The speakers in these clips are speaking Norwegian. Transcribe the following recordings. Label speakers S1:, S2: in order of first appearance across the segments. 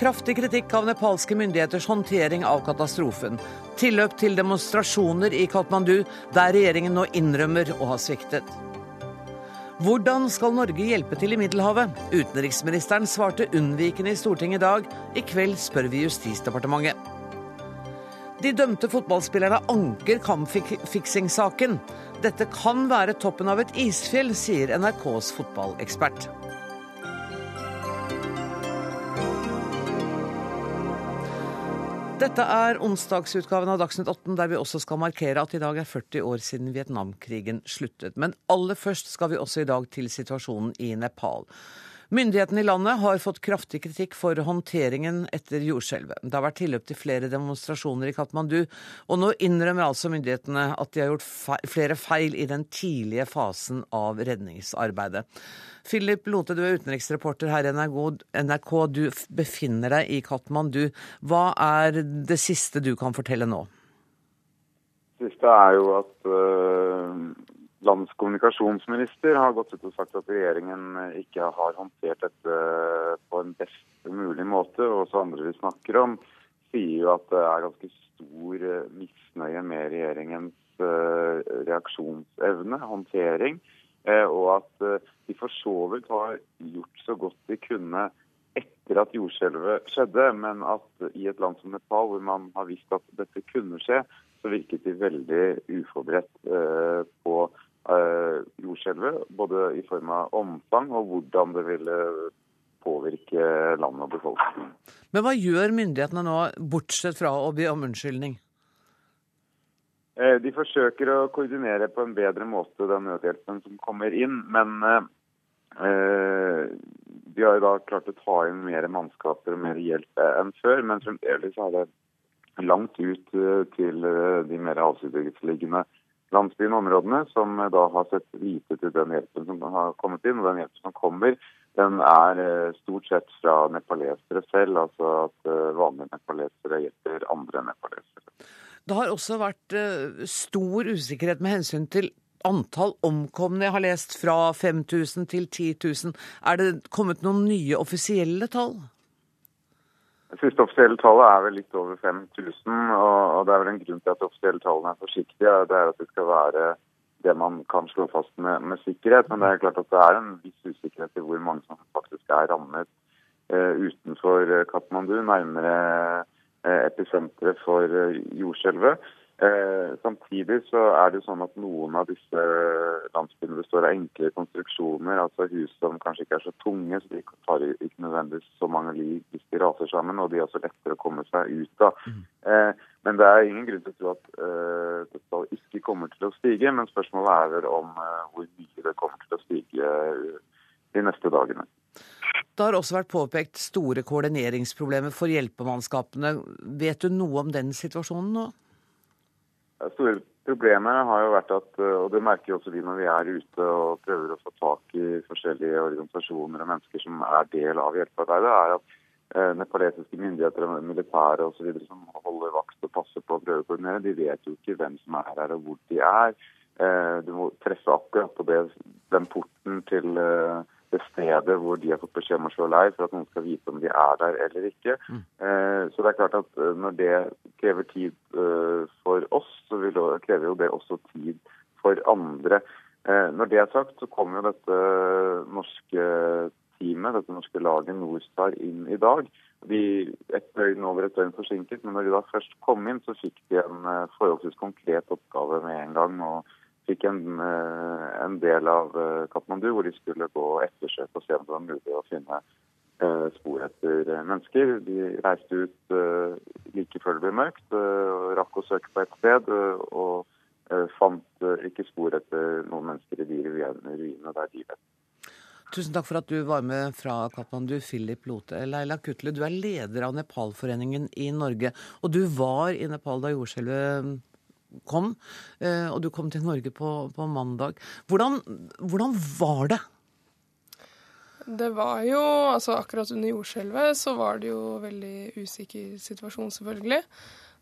S1: kraftig kritikk av nepalske myndigheters håndtering av katastrofen. Tilløp til demonstrasjoner i Katmandu, der regjeringen nå innrømmer å ha sviktet. Hvordan skal Norge hjelpe til i Middelhavet? Utenriksministeren svarte unnvikende i Stortinget i dag. I kveld spør vi Justisdepartementet. De dømte fotballspillerne anker kampfiksingssaken. Dette kan være toppen av et isfjell, sier NRKs fotballekspert. Dette er onsdagsutgaven av Dagsnytt 18, der vi også skal markere at i dag er 40 år siden Vietnamkrigen sluttet. Men aller først skal vi også i dag til situasjonen i Nepal. Myndighetene i landet har fått kraftig kritikk for håndteringen etter jordskjelvet. Det har vært tilløp til flere demonstrasjoner i Katmandu, og nå innrømmer altså myndighetene at de har gjort feil, flere feil i den tidlige fasen av redningsarbeidet. Philip Lote, du er utenriksreporter her i NRK. Du befinner deg i Katmandu. Hva er det siste du kan fortelle nå?
S2: Det siste er jo at uh, landets kommunikasjonsminister har gått ut og sagt at regjeringen ikke har håndtert dette på en best mulig måte. Og også andre vi snakker om, sier jo at det er ganske stor eh, misnøye med regjeringens reaksjonsevne, håndtering. Eh, og at eh, de for så vidt har gjort så godt de kunne etter at jordskjelvet skjedde, men at i et land som Nepal, hvor man har visst at dette kunne skje, så virket de veldig uforberedt eh, på jordskjelvet. Både i form av omfang og hvordan det ville påvirke landet og befolkningen.
S1: Men hva gjør myndighetene nå, bortsett fra å be om unnskyldning?
S2: Eh, de forsøker å koordinere på en bedre måte den nødhjelpen som kommer inn. Men eh, de har jo da klart å ta inn mer mannskaper og mer hjelp enn før. Men fremdeles er det langt ut eh, til eh, de mer avsidesliggende landsbyene og områdene, som da har sett lite til den hjelpen som har kommet inn. Og den hjelpen som kommer, den er stort sett fra nepalesere selv. Altså at vanlige nepalesere hjelper andre nepalesere.
S1: Det har også vært stor usikkerhet med hensyn til antall omkomne. Jeg har lest fra 5000 til 10 000. Er det kommet noen nye offisielle tall?
S2: Det siste offisielle tallet er vel litt over 5000. Og det er vel en grunn til at de offisielle tallene er forsiktige. Det er at det skal være det man kan slå fast med, med sikkerhet. Men det er klart at det er en viss usikkerhet i hvor mange som faktisk er rammet eh, utenfor Katmandu. Nærmere Eh, episenteret for eh, jordskjelvet. Eh, samtidig så er det sånn at noen av disse landsbyene består av enkle konstruksjoner, altså hus som kanskje ikke er så tunge, så de tar ikke nødvendigvis så mange liv hvis de raser sammen, og de er også lettere å komme seg ut av. Mm. Eh, men det er ingen grunn til å tro at eh, dette ikke kommer til å stige, men spørsmålet er vel om eh, hvor mye det kommer til å stige de neste dagene.
S1: Det har også vært påpekt store koordineringsproblemer for hjelpemannskapene. Vet du noe om den situasjonen nå?
S2: Store problemet har jo vært at, og det merker også vi når vi er ute og prøver å få tak i forskjellige organisasjoner og mennesker som er del av hjelpearbeidet, er at eh, nepalesiske myndigheter og militære osv. som holder vakt og passer på å prøve å koordinere, de vet jo ikke hvem som er her og hvor de er. Eh, du må treffe akkurat på det, den porten til eh, det stedet hvor de har fått beskjed om å slå leir, for at noen skal vite om de er der eller ikke. Mm. Eh, så det er klart at eh, når det krever tid eh, for oss, så vil krever jo det også tid for andre. Eh, når det er sagt, så kommer jo dette norske teamet, dette norske laget Norstar, inn i dag. De et døgn over et døgn forsinket, men når de da først kom inn, så fikk de en eh, forholdsvis konkret oppgave med en gang. og fikk en, eh, en, del av Kathmandu hvor de skulle gå ettersøk og se om det var mulig å finne eh, spor etter mennesker. De reiste ut like før det ble mørkt, rakk å søke på et sted. og fant ikke spor etter noen mennesker i de ruinene der de vet.
S1: Tusen takk for at du var med fra Katmandu, Philip Lote. Leila Kutle, du er leder av Nepalforeningen i Norge. Og du var i Nepal da jordskjelvet kom, eh, og du kom til Norge på, på mandag. Hvordan, hvordan, var det?
S3: Det var jo Altså akkurat under jordskjelvet så var det jo veldig usikker situasjon, selvfølgelig.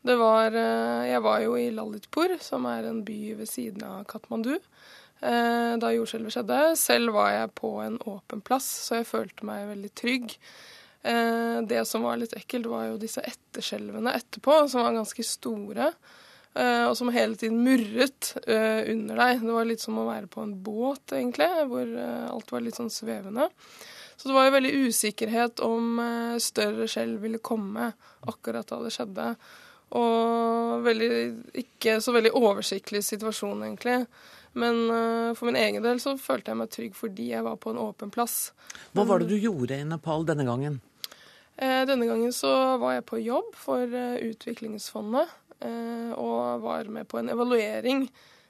S3: Det var eh, Jeg var jo i Lalitpur, som er en by ved siden av Katmandu, eh, da jordskjelvet skjedde. Selv var jeg på en åpen plass, så jeg følte meg veldig trygg. Eh, det som var litt ekkelt, var jo disse etterskjelvene etterpå, som var ganske store. Og som hele tiden murret under deg. Det var litt som å være på en båt, egentlig, hvor alt var litt sånn svevende. Så det var jo veldig usikkerhet om større skjelv ville komme akkurat da det skjedde. Og veldig, ikke så veldig oversiktlig situasjon, egentlig. Men uh, for min egen del så følte jeg meg trygg fordi jeg var på en åpen plass.
S1: Hva var det du gjorde i Nepal denne gangen?
S3: Uh, denne gangen så var jeg på jobb for uh, Utviklingsfondet. og var med på en evaluering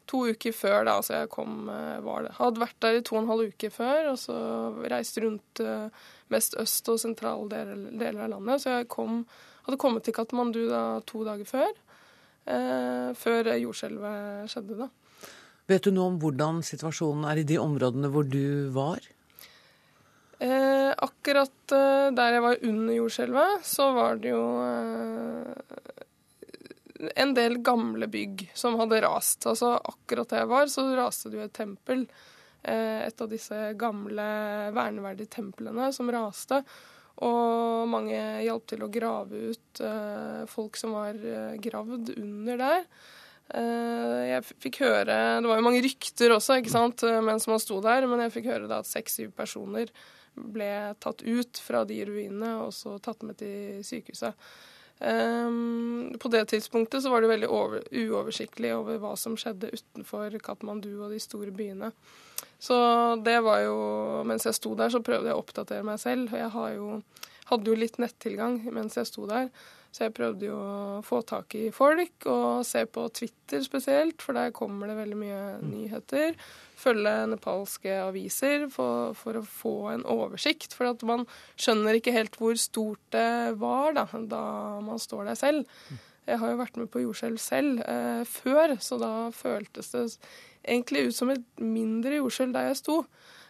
S3: to uker før da, altså jeg kom, var det. Hadde vært der i to og en halv uke før, og så reist rundt mest øst og sentrale deler, deler av landet. Så jeg kom, hadde kommet til Katmandu da to dager før. før jordskjelvet skjedde, da.
S1: Vet du noe om hvordan situasjonen er i de områdene hvor du var?
S3: Eh, akkurat eh, der jeg var under jordskjelvet, så var det jo eh, en del gamle bygg som hadde rast. Altså akkurat der jeg var, så raste det jo et tempel. Eh, et av disse gamle verneverdige templene som raste. Og mange hjalp til å grave ut eh, folk som var eh, gravd under der. Eh, jeg fikk høre Det var jo mange rykter også ikke sant, mens man sto der, men jeg fikk høre da at seks-syv personer ble tatt ut fra de ruinene og så tatt med til sykehuset. Um, på det tidspunktet så var det veldig over, uoversiktlig over hva som skjedde utenfor Katmandu og de store byene. Så det var jo Mens jeg sto der, så prøvde jeg å oppdatere meg selv. Jeg jo, hadde jo litt nettilgang mens jeg sto der. Så jeg prøvde jo å få tak i folk, og se på Twitter spesielt, for der kommer det veldig mye mm. nyheter. Følge nepalske aviser for, for, å få en oversikt. For at man skjønner ikke helt hvor stort det var da, da man står der selv. Jeg har jo vært med på jordskjelv selv eh, før, så da føltes det egentlig ut som et mindre jordskjelv der jeg sto.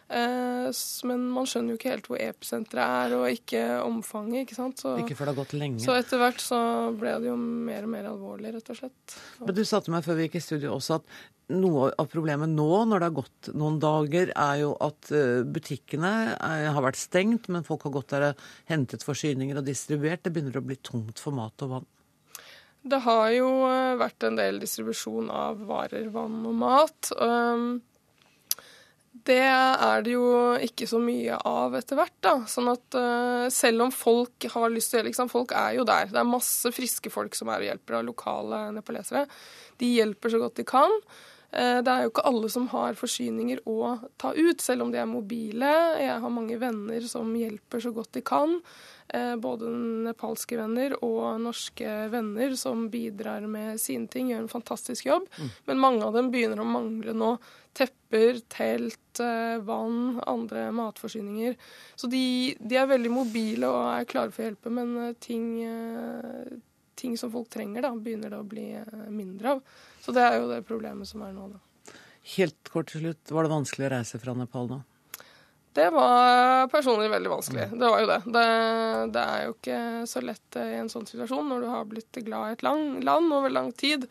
S3: Eh, men man skjønner jo ikke helt hvor episenteret er, og ikke omfanget. ikke sant?
S1: Så, ikke før det har gått lenge.
S3: Så etter hvert så ble det jo mer og mer alvorlig, rett og slett.
S1: Men du sa til meg før vi gikk i studio også at noe av problemet nå, når det har gått noen dager, er jo at eh, butikkene har vært stengt, men folk har gått der og hentet forsyninger og distribuert. Det begynner å bli tomt for mat og vann.
S3: Det har jo eh, vært en del distribusjon av varer, vann og mat. Det er det jo ikke så mye av etter hvert. da. Sånn at uh, selv om folk har lyst til å liksom, Folk er jo der. Det er masse friske folk som er og hjelper av lokale nepalesere. De hjelper så godt de kan. Uh, det er jo ikke alle som har forsyninger å ta ut, selv om de er mobile. Jeg har mange venner som hjelper så godt de kan. Uh, både nepalske venner og norske venner som bidrar med sine ting, gjør en fantastisk jobb. Mm. Men mange av dem begynner å mangle nå tepper, telt, eh, vann, andre matforsyninger. Så de, de, er veldig mobile og er klare for å hjelpe, men eh, ting, eh, ting som folk trenger, da, begynner det å bli mindre av. Så det er jo det problemet som er nå, da.
S1: Helt kort til slutt, var det vanskelig å reise fra Nepal nå?
S3: Det var personlig veldig vanskelig. Det var jo det. det. det. er jo ikke så lett i en sånn situasjon når du har blitt glad i et land over lang tid.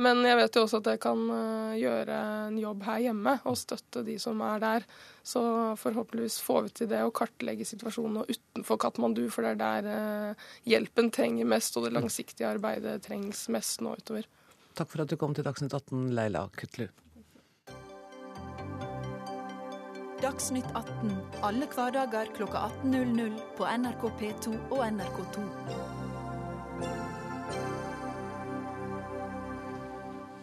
S3: Men jeg vet jo også at jeg kan eh, gjøre en jobb her hjemme og støtte de som er der. Så forhåpentligvis får vi til det å kartlegge situasjonen utenfor Katmandu, for det er der eh, hjelpen trenger mest, og det langsiktige arbeidet trengs mest nå utover.
S1: Takk for at du kom til Dagsnytt 18, Leila Kutlu.
S4: Dagsnytt 18 alle hverdager kl 18.00 på NRK P2 og NRK2.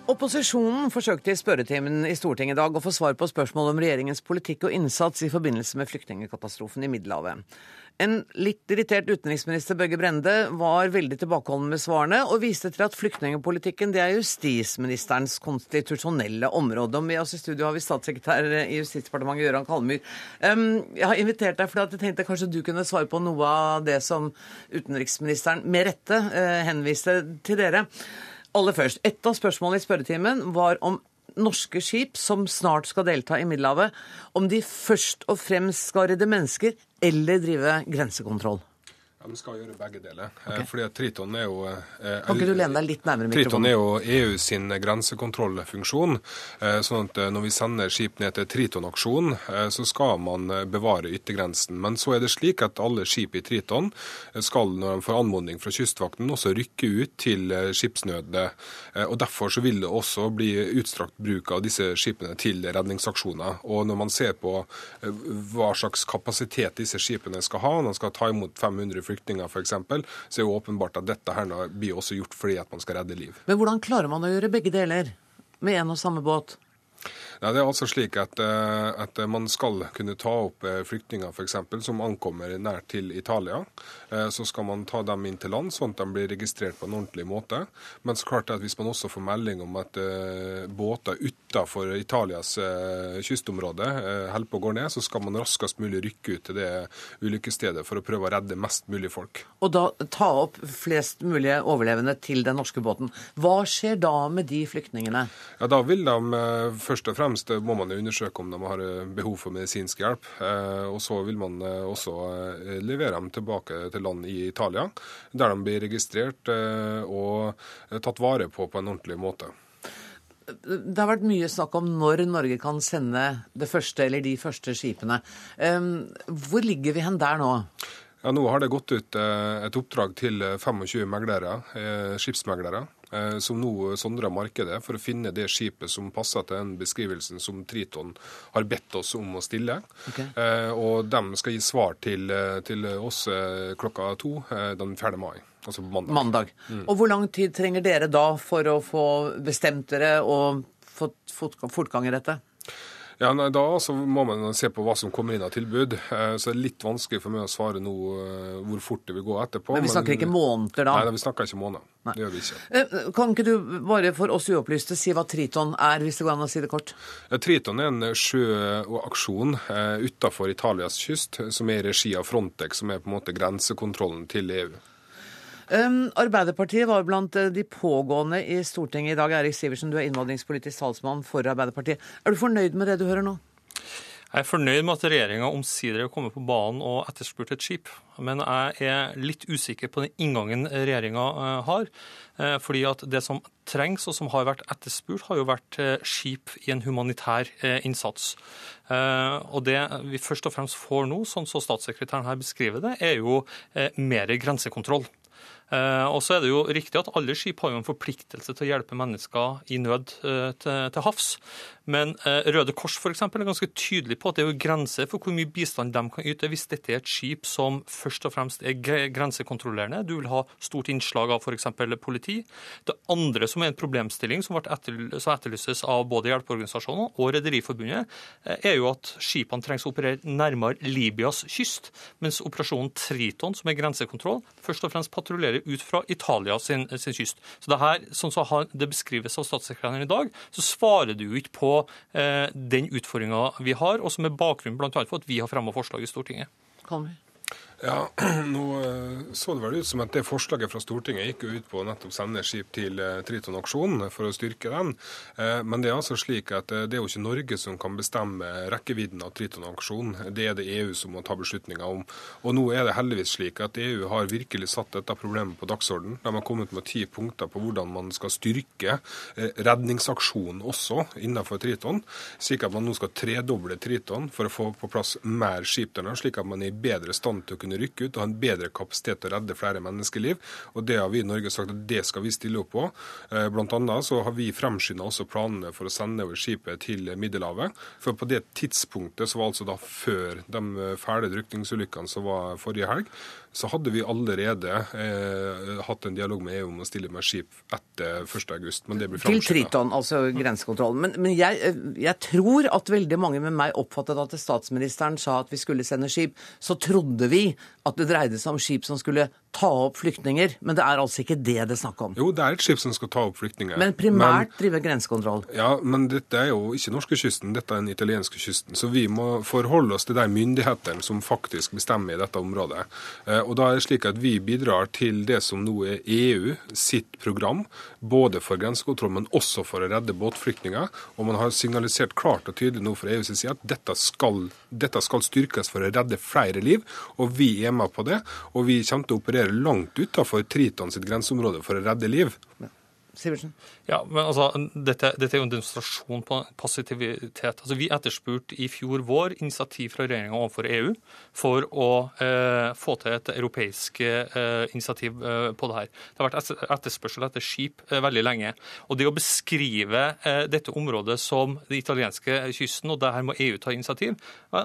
S1: Opposisjonen forsøkte i spørretimen i Stortinget i dag å få svar på spørsmål om regjeringens politikk og innsats i forbindelse med flyktningkatastrofen i Middelhavet. En litt irritert utenriksminister Børge Brende var veldig tilbakeholden med svarene, og viste til at flyktningpolitikken er justisministerens konstitusjonelle område. Og med oss i studio har vi statssekretær i Justisdepartementet, Gøran Kalmyr. Jeg har invitert deg fordi jeg tenkte kanskje du kunne svare på noe av det som utenriksministeren med rette eh, henviste til dere. Aller først, Et av spørsmålene i spørretimen var om norske skip som snart skal delta i Middelhavet, om de først og fremst skal redde mennesker eller drive grensekontroll.
S5: Ja, Vi skal gjøre begge deler. Okay. Fordi at Triton er jo
S1: eh, Kan ikke du lene deg litt nærmere?
S5: Triton er jo EU sin grensekontrollfunksjon. Eh, sånn at eh, når vi sender skip ned til Triton-aksjon, eh, så skal man eh, bevare yttergrensen. Men så er det slik at alle skip i Triton eh, skal, når de får anmodning fra Kystvakten, også rykke ut til skipsnød. Og Derfor så vil det også bli utstrakt bruk av disse skipene til redningsaksjoner. Og når man ser på hva slags kapasitet disse skipene skal ha, når de skal ta imot 500 flyktninger f.eks., så er det åpenbart at dette her blir også gjort fordi at man skal redde liv.
S1: Men hvordan klarer man å gjøre begge deler med en og samme båt?
S5: Ja, det er altså slik at, eh, at man skal kunne ta opp eh, flyktninger for eksempel, som ankommer nær til Italia. Eh, så skal man ta dem inn til land, sånn at de blir registrert på en ordentlig måte. Men så klart at hvis man også får melding om at båter utenfor Italias kystområde holder på å gå ned, så skal man raskest mulig rykke ut til det ulykkesstedet for å prøve å redde mest mulig folk.
S1: Og da ta opp flest mulig overlevende til den norske båten. Hva skjer da med de flyktningene?
S5: Ja, Da vil de først og fremst fremst må man undersøke om de har eh, behov for medisinsk hjelp. Eh, og så vil man eh, også levere dem tilbake til land i Italia, der de blir registrert og tatt vare på på en ordentlig måte.
S1: Det har vært mye snakk om når Norge kan sende det første eller de første skipene. Hvor ligger vi hen der nå?
S5: Ja, Nå har det gått ut et oppdrag til 25 meglere, skipsmeglere Eh, som nå sondrer markedet for å finne det skipet som passer til den beskrivelsen som Triton har bedt oss om å stille. Okay. Eh, og de skal gi svar til, eh, til oss klokka to den 4. mai. Altså mandag.
S1: mandag. Mm. Og hvor lang tid trenger dere da for å få bestemt dere og fått fortgang i dette?
S5: Ja, nei, Da må man se på hva som kommer inn av tilbud. Eh, så det er litt vanskelig for meg å svare nå eh, hvor fort det vil gå etterpå.
S1: Men vi snakker men, ikke måneder da?
S5: Nei, vi snakker ikke måneder. Nei. Det gjør vi ikke.
S1: Eh, kan ikke du bare for oss uopplyste si hva Triton er, hvis det går an å si det kort?
S5: Triton er en sjøaksjon utafor Italias kyst, som er i regi av Frontex, som er på en måte grensekontrollen til EU.
S1: Um, Arbeiderpartiet var blant eh, de pågående i Stortinget i dag. Erik Sivertsen, du er innvandringspolitisk talsmann for Arbeiderpartiet. Er du fornøyd med det du hører nå?
S6: Jeg er fornøyd med at regjeringa omsider har kommet på banen og etterspurt et skip. Men jeg er litt usikker på den inngangen regjeringa eh, har. Eh, fordi at det som trengs, og som har vært etterspurt, har jo vært skip i en humanitær innsats. Og det vi først og fremst får nå, sånn som statssekretæren her beskriver det, er jo mer grensekontroll. Eh, og så er det jo riktig at alle skip har jo en forpliktelse til å hjelpe mennesker i nød eh, til, havs. Men eh, Røde Kors for eksempel, er ganske tydelig på at det er jo grenser for hvor mye bistand de kan yte hvis dette er et skip som først og fremst er grensekontrollerende. Du vil ha stort innslag av f.eks. politi. Det andre som er en problemstilling som, som etterlyses av både hjelpeorganisasjoner og Rederiforbundet, er jo at skipene trengs å operere nærmere Libyas kyst, mens operasjonen Triton, som er grensekontroll, først og fremst patruljerer ut fra Italia sin, sin kyst. Så det her, sånn som det beskrives av statssekretæren i dag, så svarer det jo ikke på eh, den utfordringa vi har, og som er bakgrunnen bl.a. for at vi har fremma forslag i Stortinget.
S1: Kommer.
S5: Ja, nå eh, så det vel ut som at det forslaget fra Stortinget gikk ut på å nettopp sende skip til eh, Triton-aksjonen for å styrke den. Eh, men det er altså slik at det er jo ikke Norge som kan bestemme rekkevidden av Triton-aksjonen. Det er det EU som må ta beslutninger om. Og nå er det heldigvis slik at EU har virkelig satt dette problemet på dagsorden. De har kommet med ti punkter på hvordan man skal styrke redningsaksjonen også innenfor Triton, slik at man nå skal tredoble Triton for å få på plass mer skip der, slik at man er i bedre stand til å kunne kunne rykke ut og ha en bedre kapasitet til å redde flere menneskeliv. Og Det har vi i Norge sagt at det skal vi stille opp på. Eh, blant annet så har vi fremskynda også planene for å sende over skipet til Middelhavet. For på det tidspunktet, som var altså da før de fæle drukningsulykkene som var forrige helg, så hadde vi allerede eh, hatt en dialog med EU om å stille med skip etter 1.8. Men det blir
S1: framskynda. Til Triton, altså grensekontrollen. Men, men jeg, eh, jeg, tror at veldig mange med meg oppfattet at statsministeren sa at vi skulle sende skip. Så trodde vi at det dreide seg om skip som skulle ta opp flyktninger. Men det er altså ikke det det er snakk om?
S5: Jo, det er et skip som skal ta opp flyktninger.
S1: Men primært men, drive grensekontroll?
S5: Ja, men dette er jo ikke norskekysten, dette er den italienske kysten. Så vi må forholde oss til de myndighetene som faktisk bestemmer i dette området. Eh, og da er det slik at vi bidrar til det som nå er EU sitt program, både for grensekontroll, men også for å redde båtflyktninger. Og man har signalisert klart og tydelig nå fra EUs side at dette skal, dette skal styrkes for å redde flere liv. Og vi Vi er med på det, og vi kommer til å operere langt utenfor Triton sitt grenseområde for å redde liv.
S1: Sivertsen?
S6: Ja, men altså, dette, dette, er jo en demonstrasjon på passivitet. Altså, vi etterspurte i fjor vår initiativ fra regjeringa overfor EU for å eh, få til et europeisk eh, initiativ eh, på det her. Det har vært etterspørsel etter skip eh, veldig lenge. Og det å beskrive eh, dette området som den italienske kysten, og det her må EU ta initiativ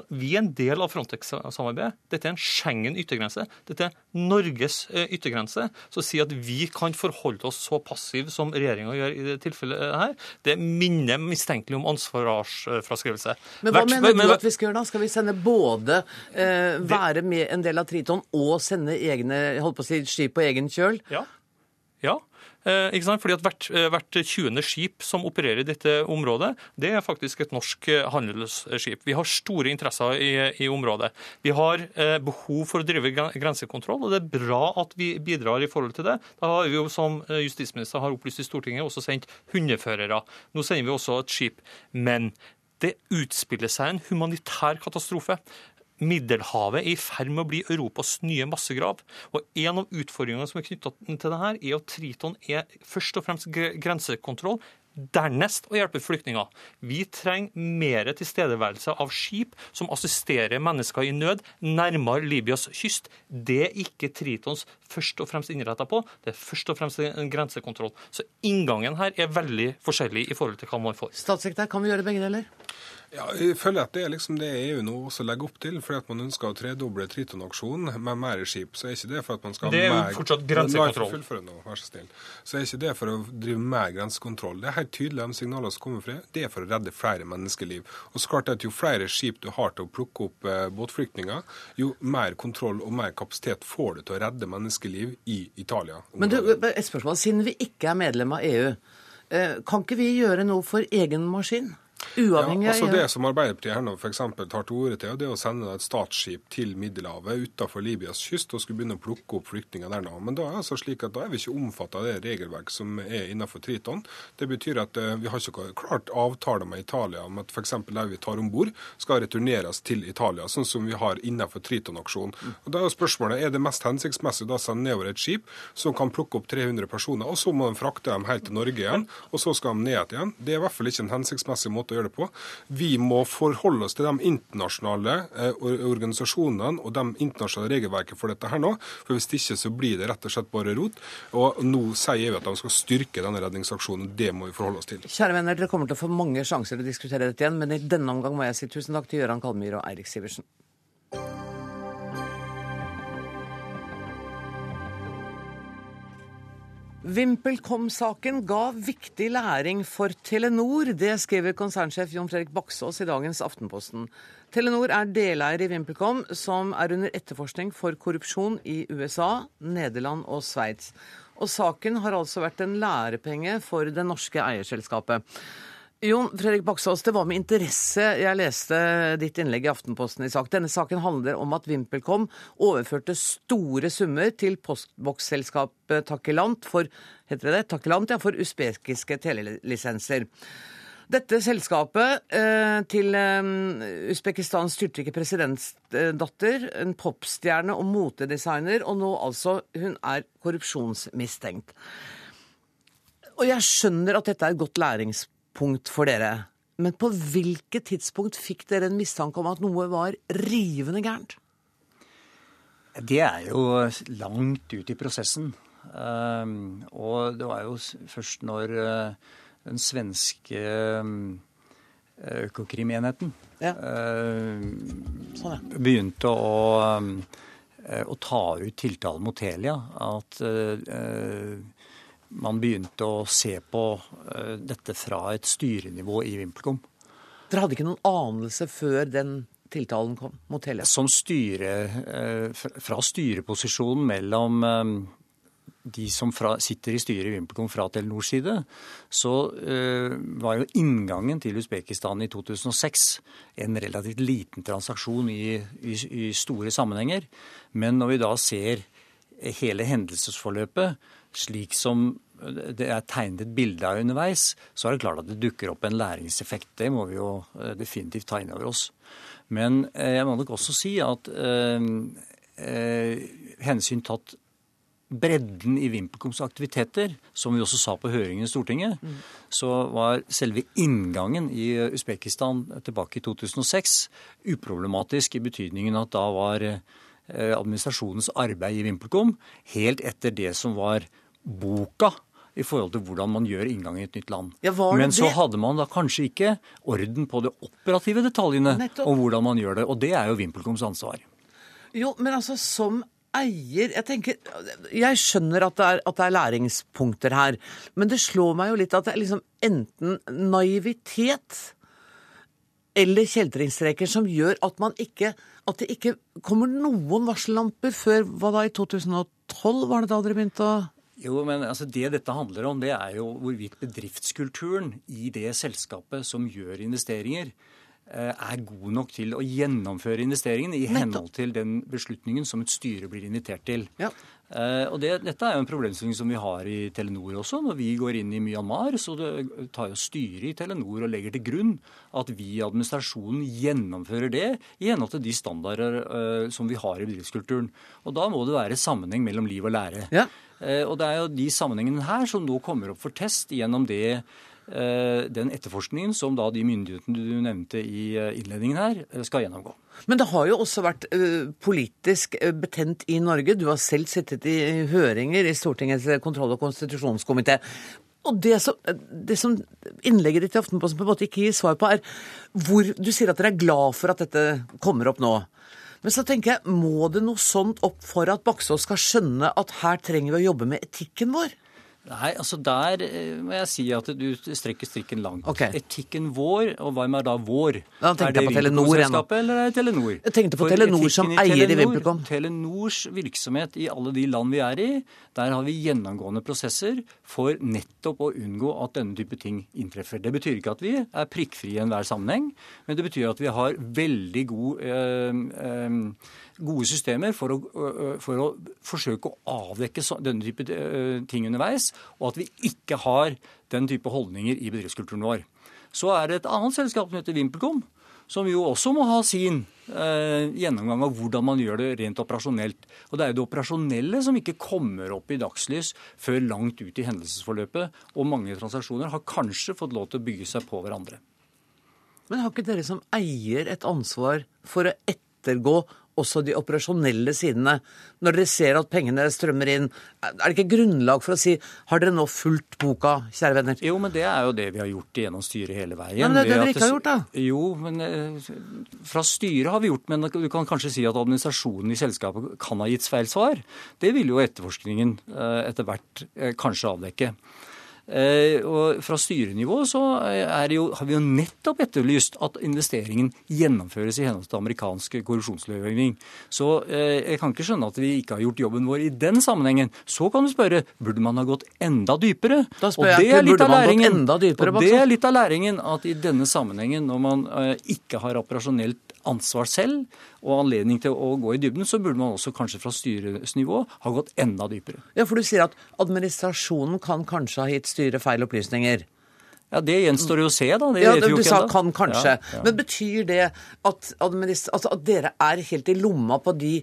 S6: Vi er en del av Frontex-samarbeidet. Dette er en Schengen yttergrense. Dette er Norges eh, yttergrense. Så å si at vi kan forholde oss så passive som som regjeringa gjør i det tilfellet her, det minner mistenkelig om ansvarsfraskrivelse.
S1: Men hva Hvert, mener du at vi skal gjøre da? Skal vi sende både eh, være med en del av Triton og sende egne holdt på å si, skip på egen kjøl?
S6: Ja. ja. Eh, ikke sant? Fordi at hvert, eh, hvert 20. skip som opererer i dette området, det er faktisk et norsk eh, handelsskip. Vi har store interesser i, i området. Vi har eh, behov for å drive grensekontroll, og det er bra at vi bidrar i forhold til det. Da har vi jo, som justisminister har opplyst i Stortinget, også sendt hundeførere. Nå sender vi også et skip. Men det utspiller seg en humanitær katastrofe. Middelhavet er i ferd med å bli Europas nye massegrav. Og En av utfordringene som er knytta til det her, er at Triton er først og fremst grensekontroll. Dernest å hjelpe flyktninger. Vi trenger mer tilstedeværelse av skip som assisterer mennesker i nød nærmere Libyas kyst. Det er ikke Tritons først og fremst innretta på. Det er først og fremst en grensekontroll. Så inngangen her er veldig forskjellig i forhold til hva man får.
S1: Statssekretær, kan vi gjøre begge deler?
S5: Ja, jeg føler at Det er liksom det EU nå også legger opp til. fordi at Man ønsker å tredoble Triton-aksjonen med mer skip. Så er ikke det for at man skal ha
S6: mer... Det er jo fortsatt grensekontroll.
S5: Nå, vær så snill. Så er ikke det for å drive mer grensekontroll. Det er helt tydelig de signalene som kommer fra det er for å redde flere menneskeliv. Og så klart at Jo flere skip du har til å plukke opp eh, båtflyktninger, jo mer kontroll og mer kapasitet får du til å redde menneskeliv i Italia.
S1: Men du, et spørsmål. Siden vi ikke er medlem av EU, eh, kan ikke vi gjøre noe for egen maskin? Uavhengig
S5: ja, altså Det som Arbeiderpartiet her nå for tar til orde til, det er å sende et statsskip til Middelhavet utenfor Libyas kyst og skulle begynne å plukke opp flyktninger der nå. Men da er, altså slik at da er vi ikke omfattet av det regelverk som er innenfor Triton. Det betyr at uh, vi har ikke klart avtale med Italia om at f.eks. de vi tar om bord, skal returneres til Italia, sånn som vi har innenfor Triton-aksjonen. Og Da er spørsmålet er det mest hensiktsmessig å sende nedover et skip som kan plukke opp 300 personer, og så må de frakte dem helt til Norge igjen, og så skal de ned igjen. Det er i hvert fall ikke en hensiktsmessig måte å gjøre det på. Vi må forholde oss til de internasjonale eh, organisasjonene og de internasjonale regelverket for dette her nå. For hvis ikke så blir det rett og slett bare rot. Og nå sier EU at de skal styrke denne redningsaksjonen. Det må vi forholde oss til.
S1: Kjære venner, dere kommer til å få mange sjanser til å diskutere dette igjen, men i denne omgang må jeg si tusen takk til Gøran Kalmyr og Eirik Sivertsen. VimpelCom-saken ga viktig læring for Telenor. Det skriver konsernsjef Jon Fredrik Baksås i dagens Aftenposten. Telenor er deleier i VimpelCom, som er under etterforskning for korrupsjon i USA, Nederland og Sveits. Og saken har altså vært en lærepenge for det norske eierselskapet. Jon Fredrik Baksås, det var med interesse jeg leste ditt innlegg i Aftenposten i sak. Denne saken handler om at VimpelCom overførte store summer til postboksselskapet Takilant for, heter det? Takilant, ja, for usbekiske telelisenser. Dette selskapet eh, til eh, Usbekistans styrtrike presidentdatter, en popstjerne og motedesigner, og nå altså hun er korrupsjonsmistenkt. Og jeg skjønner at dette er et godt læringspunkt punkt for dere. Men på hvilket tidspunkt fikk dere en mistanke om at noe var rivende gærent?
S7: Det er jo langt ut i prosessen. Ehm, og det var jo først når eh, den svenske eh, Økokrimenheten ja. Eh, sånn, ja. begynte å, å, ta ut tiltale mot Telia, at man begynte å se på uh, dette fra et styrenivå i VimpelCom.
S1: Dere hadde ikke noen anelse før den tiltalen kom mot hele?
S7: Som styre, uh, fra styreposisjonen mellom um, de som fra, sitter i styret i VimpelCom fra Telenors side, så var jo inngangen til Usbekistan i 2006 en relativt liten transaksjon i, i, i store sammenhenger. Men når vi da ser hele hendelsesforløpet, slik som det er tegnet et bilde av underveis, så er det klart at det dukker opp en læringseffekt. Det må vi jo eh, definitivt ta inn over oss. Men eh, jeg må nok også si at eh, eh, hensyn tatt bredden i VimpelComs aktiviteter, som vi også sa på høringen i Stortinget, mm. så var selve inngangen i Usbekistan tilbake i 2006 uproblematisk i betydningen at da var eh, administrasjonens arbeid i VimpelCom helt etter det som var boka i forhold til hvordan man gjør inngang i et nytt land. Ja, Men så hadde man da kanskje ikke orden på de operative detaljene Nettopp. om hvordan man gjør det. Og det er jo VimpelComs ansvar.
S1: Jo, men altså som eier Jeg tenker, jeg skjønner at det, er, at det, er, læringspunkter her, men det slår meg jo litt at det er liksom enten naivitet eller kjeltringstreker som gjør at man ikke At det ikke kommer noen varsellamper før hva da, i 2012? Var det da dere begynte å
S7: jo, men altså Det dette handler om, det er jo hvorvidt bedriftskulturen i det selskapet som gjør investeringer, Eh, er god nok til å gjennomføre investeringen i henhold til den beslutningen som et styre blir invitert til. Ja. Eh, og det, Dette er jo en problemstilling som vi har i Telenor også. Når vi går inn i Myanmar, så tar jo styret i Telenor og legger til grunn at vi i administrasjonen gjennomfører det i henhold til de standarder uh, som vi har i bedriftskulturen. Og Da må det være sammenheng mellom liv og lære. Ja. Uh, og Det er jo de sammenhengene her som nå kommer opp for test gjennom det Eh, den etterforskningen som da de myndighetene du nevnte i eh, innledningen her, eh, skal gjennomgå.
S1: Men det har jo også vært politisk betent i Norge. Du har selv sittet i høringer i Stortingets kontroll- og konstitusjonskomité. Og det som, det som, innlegget ditt i Aftenposten på en måte ikke gir svar på, er hvor Du sier at dere er glad for at dette kommer opp nå. Men så tenker jeg, må det noe sånt opp for at Baksås skal skjønne at her trenger vi å jobbe med etikken vår?
S7: Nei, altså der eh, må jeg si at du strekker strikken langt. Okay. Etikken vår, og hva er da vår?
S1: Da er det Vimpelkom-selskapet.
S7: Eller er det Telenor?
S1: Jeg tenkte på For Telenor som eier i Vimpelkom.
S7: Telenors virksomhet i alle de land vi er i, der har vi gjennomgående prosesser for nettopp å unngå at denne type ting inntreffer. Det betyr ikke at vi er prikkfrie i enhver sammenheng, men det betyr at vi har veldig god øh, øh, gode systemer for å, for å forsøke å avdekke denne type ting underveis, og at vi ikke har den type holdninger i bedriftskulturen vår. Så er det et annet selskap som heter VimpelCom, som jo også må ha sin eh, gjennomgang av hvordan man gjør det rent operasjonelt. Og det er jo det operasjonelle som ikke kommer opp i dagslys før langt ut i hendelsesforløpet. Og mange transaksjoner har kanskje fått lov til å bygge seg på hverandre.
S1: Men har ikke dere som eier et ansvar for å ettergå også de operasjonelle sidene. Når dere ser at pengene strømmer inn, er det ikke grunnlag for å si har dere nå fulgt boka, kjære venner?
S7: Jo, men det er jo det vi har gjort gjennom styret hele veien.
S1: Men det er det dere ikke har gjort, da?
S7: Jo, men eh, fra styret har vi gjort, men du kan kanskje si at administrasjonen i selskapet kan ha gitt feil svar. Det vil jo etterforskningen eh, etter hvert eh, kanskje avdekke. Eh, og fra styrenivå så jo, har vi jo nettopp etterlyst at investeringen gjennomføres i henhold til amerikansk korrupsjonslovgivning. Så eh, jeg kan ikke skjønne at vi ikke har gjort jobben vår i den sammenhengen. Så kan du spørre burde man ha gått enda dypere.
S1: Da spør jeg litt man gått dypere?
S7: Og det er litt av læringen at i denne sammenhengen, når man eh, ikke har operasjonelt ansvar selv og anledning til å gå i dybden, så burde man også kanskje fra styresnivå ha gått enda dypere.
S1: Ja, For du sier at administrasjonen kan kanskje ha gitt styret feil opplysninger?
S7: Ja, Det gjenstår jo å se, da. Det
S1: ja, Du sa kan kanskje. Ja, ja. Men betyr det at, altså at dere er helt i lomma på de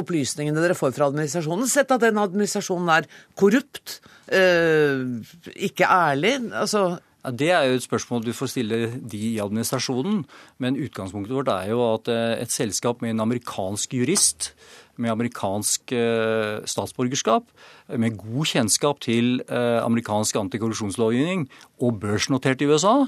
S1: opplysningene dere får fra administrasjonen? Sett at den administrasjonen er korrupt, øh, ikke ærlig. altså...
S7: Ja, det er jo et spørsmål du får stille de i administrasjonen. Men utgangspunktet vårt er jo at eh, et selskap med en amerikansk jurist, med amerikansk eh, statsborgerskap, med god kjennskap til eh, amerikansk antikorrupsjonslovgivning og børsnotert i USA,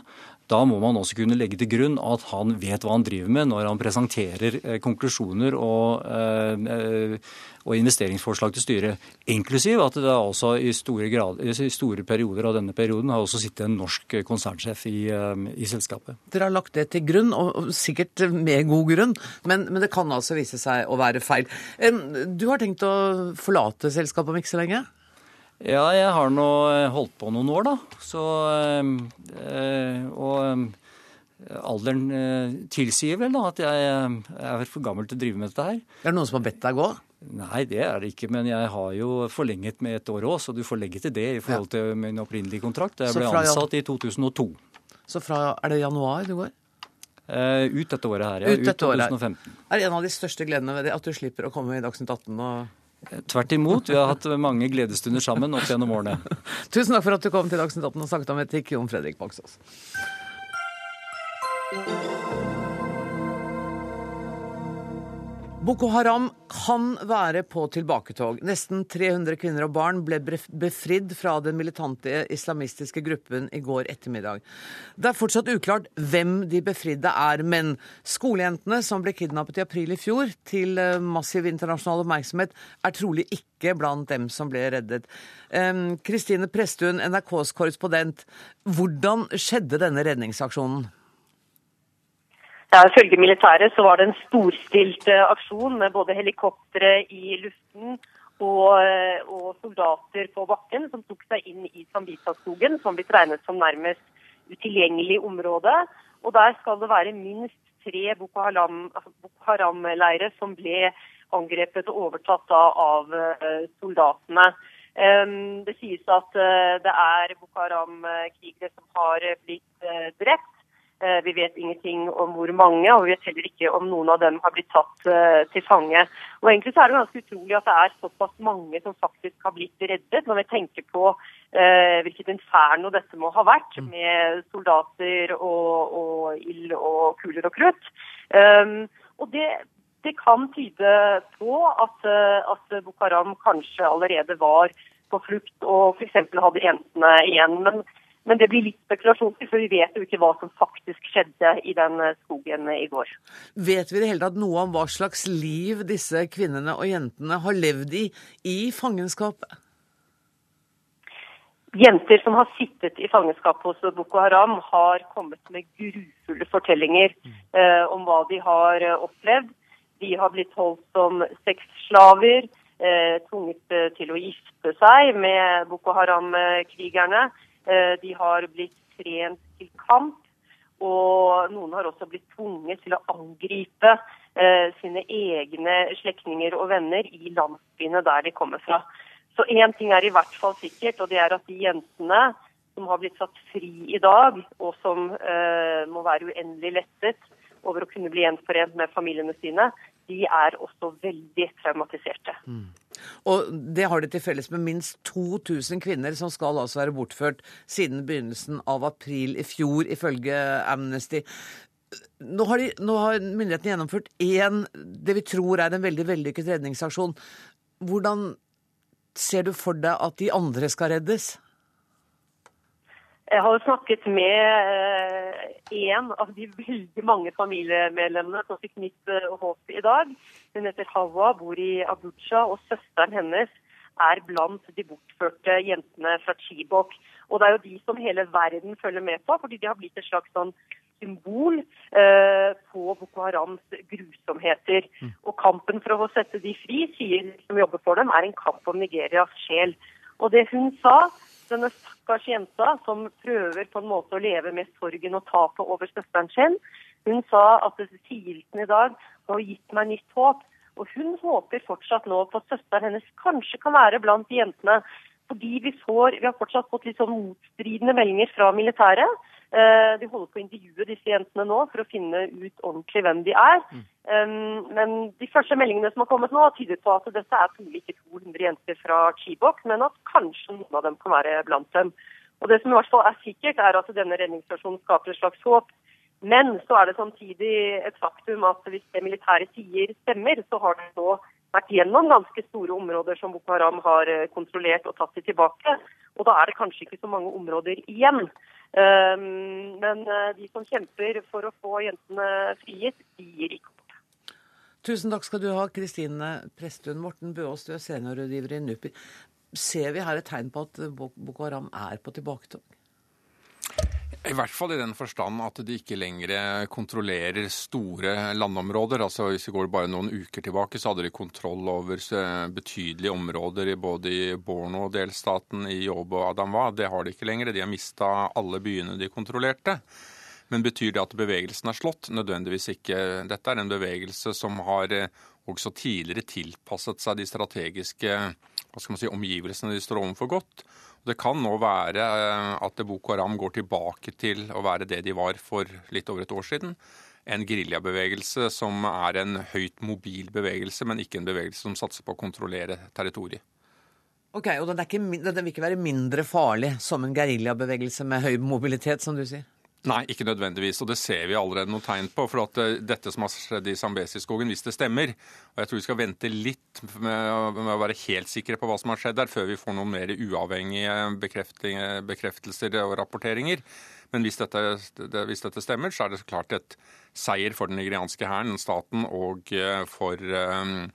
S7: da må man også kunne legge til grunn at han vet hva han driver med når han presenterer eh, konklusjoner og, eh, og, investeringsforslag til styret. Inklusiv at det også i store, grad, i store, perioder av denne perioden har også sittet en norsk konsernsjef i, eh, i, selskapet.
S1: Dere har lagt det til grunn, og sikkert med god grunn, men, men det kan altså vise seg å være feil. Du har tenkt å forlate selskapet om ikke så lenge?
S7: Ja, jeg har nå eh, holdt på noen år, da. Så øh, Og alderen tilsier vel da at jeg er for gammel til å drive med dette her.
S1: Er det noen som har bedt deg gå?
S7: Nei, det er det ikke. Men jeg har jo forlenget med et år òg, så du får legge til det i forhold til min opprinnelige kontrakt. Jeg ble ansatt i 2002.
S1: Så fra, er det januar du går?
S7: Uh, ut dette året her, ja.
S1: Ut,
S7: ut 2015.
S1: Året. Er en av de største gledene ved det at du slipper å komme i Dagsnytt 18 og
S7: Tvert imot. Vi har hatt mange gledesstunder sammen opp gjennom årene.
S1: Tusen takk for at du kom til Dagsnytt 18 og snakket om etikk, Jon Fredrik Baksås. Boko Haram kan være på tilbaketog. Nesten 300 kvinner og barn ble befridd fra den militante islamistiske gruppen i går ettermiddag. Det er fortsatt uklart hvem de befridde er, men skolejentene som ble kidnappet i april i fjor, til eh, massiv internasjonal oppmerksomhet, er trolig ikke blant dem som ble reddet. Kristine Presttun, NRKs korrespondent, hvordan skjedde denne redningsaksjonen?
S8: Ja, Ifølge militæret så var det en storstilt eh, aksjon med både helikoptre i luften og, eh, og, soldater på bakken som tok seg inn i Sambisa-skogen, som blir regnet som nærmest utilgjengelig område. Og Der skal det være minst tre Boko altså Haram-leirer som ble angrepet og overtatt av eh, soldatene. Det sies at det er Boko Haram-krigere som har blitt drept. Eh, vi vet ingenting om hvor mange, og vi vet heller ikke om noen av dem har blitt tatt uh, til fange. Og Egentlig så er det ganske utrolig at det er såpass mange som faktisk har blitt reddet, når vi tenker på uh, hvilket inferno dette må ha vært, mm. med soldater og, og ild og kuler og krutt. Um, og det, det, kan tyde på at, uh, at Boko Haram kanskje allerede var på flukt og f.eks. hadde jentene igjen. men men det blir litt spekulasjon, for vi vet jo ikke hva som faktisk skjedde i den eh, skogen i går.
S1: Vet vi det hele tatt noe om hva slags liv disse kvinnene og jentene har levd i i fangenskapet?
S8: Jenter som har sittet i fangenskap hos Boko Haram, har kommet med grufulle fortellinger eh, om hva de har eh, opplevd. De har blitt holdt som sexslaver, eh, tvunget eh, til å gifte seg med Boko Haram-krigerne. Eh, de har blitt trent til kamp, og noen har også blitt tvunget til å angripe eh, sine egne slektninger og venner i landsbyene der de kommer fra. Så én ting er i hvert fall sikkert, og det er at de jentene som har blitt satt fri i dag, og som eh, må være uendelig lettet over å kunne bli gjenforent med familiene sine, de er også veldig traumatiserte. Mm.
S1: Og det har de til felles med minst 2000 kvinner som skal altså være bortført siden begynnelsen av april i fjor, ifølge Amnesty. Nå har, de, nå har myndighetene gjennomført én, det vi tror er en veldig vellykket redningsaksjon. Hvordan ser du for deg at de andre skal reddes?
S8: Jeg har snakket med én av de veldig mange familiemedlemmene som fikk nytt eh, håp i dag. Hun heter Hawa, bor i Abuja, og søsteren hennes er blant de bortførte jentene fra Chibok. Og det er jo de som hele verden følger med på, fordi de har blitt et slags sånn symbol eh, på Boko Harams grusomheter. Mm. Og kampen for å sette de fri, sier de som jobber for dem, er en kamp om Nigerias sjel. Og det hun sa, denne stakkars jenta som prøver på en måte å leve med sorgen og tapet over søsteren sin. Hun sa at sigelsen i dag har gitt meg nytt håp. Og hun håper fortsatt nå på at søsteren hennes kanskje kan være blant jentene. Fordi vi, får, vi har fortsatt fått litt sånn motstridende meldinger fra militæret. Eh, de holder på å intervjue disse jentene nå for å finne ut ordentlig hvem de er. Mm. Men de første meldingene som har kommet nå, tyder på at dette er trolig ikke 200 jenter fra Chibok, men at kanskje noen av dem kan være blant dem. Og Det som i hvert fall er sikkert, er at denne redningsstasjonen skaper et slags håp. Men så er det samtidig et faktum at hvis det militære sier stemmer, så har det nå vært gjennom ganske store områder som Boko Haram har eh, kontrollert og tatt de tilbake. Og da er det kanskje ikke så mange områder igjen. Ehm, men eh, de som kjemper for å få jentene frigitt, de gir ikke opp.
S1: Tusen takk skal du ha, Kristine Presttun. Morten Bøås, du er seniorrådgiver i NUPI. Ser vi her et tegn på at Boko Haram er på tilbaketog?
S9: I hvert fall i den forstand at de ikke lenger kontrollerer store landområder. Altså Hvis vi går bare noen uker tilbake, så hadde de kontroll over betydelige områder både i Borno-delstaten, i Yobo og Adamwa. Det har de ikke lenger. De har mista alle byene de kontrollerte. Men betyr det at bevegelsen er slått? Nødvendigvis ikke. Dette er en bevegelse som har eh, også tidligere tilpasset seg de strategiske si, omgivelsene de står overfor godt. Det kan nå være eh, at Boko Haram går tilbake til å være det de var for litt over et år siden. en geriljabevegelse som er en høyt mobil bevegelse, men ikke en bevegelse som satser på å kontrollere territoriet.
S1: Ok, Og den, ikke, den vil ikke være mindre farlig som en geriljabevegelse med høy mobilitet, som du sier?
S9: Nei, ikke nødvendigvis. Og det ser vi allerede noen tegn på. For at eh, dette som har skjedd i Zambesi-skogen, hvis det stemmer Og jeg tror vi skal vente litt med, å være helt sikre på hva som har skjedd der, før vi får noen mer uavhengige bekreftelser og rapporteringer. Men hvis dette, hvis dette, stemmer, så er det så klart et seier for den nigerianske hæren, staten, og eh, for um,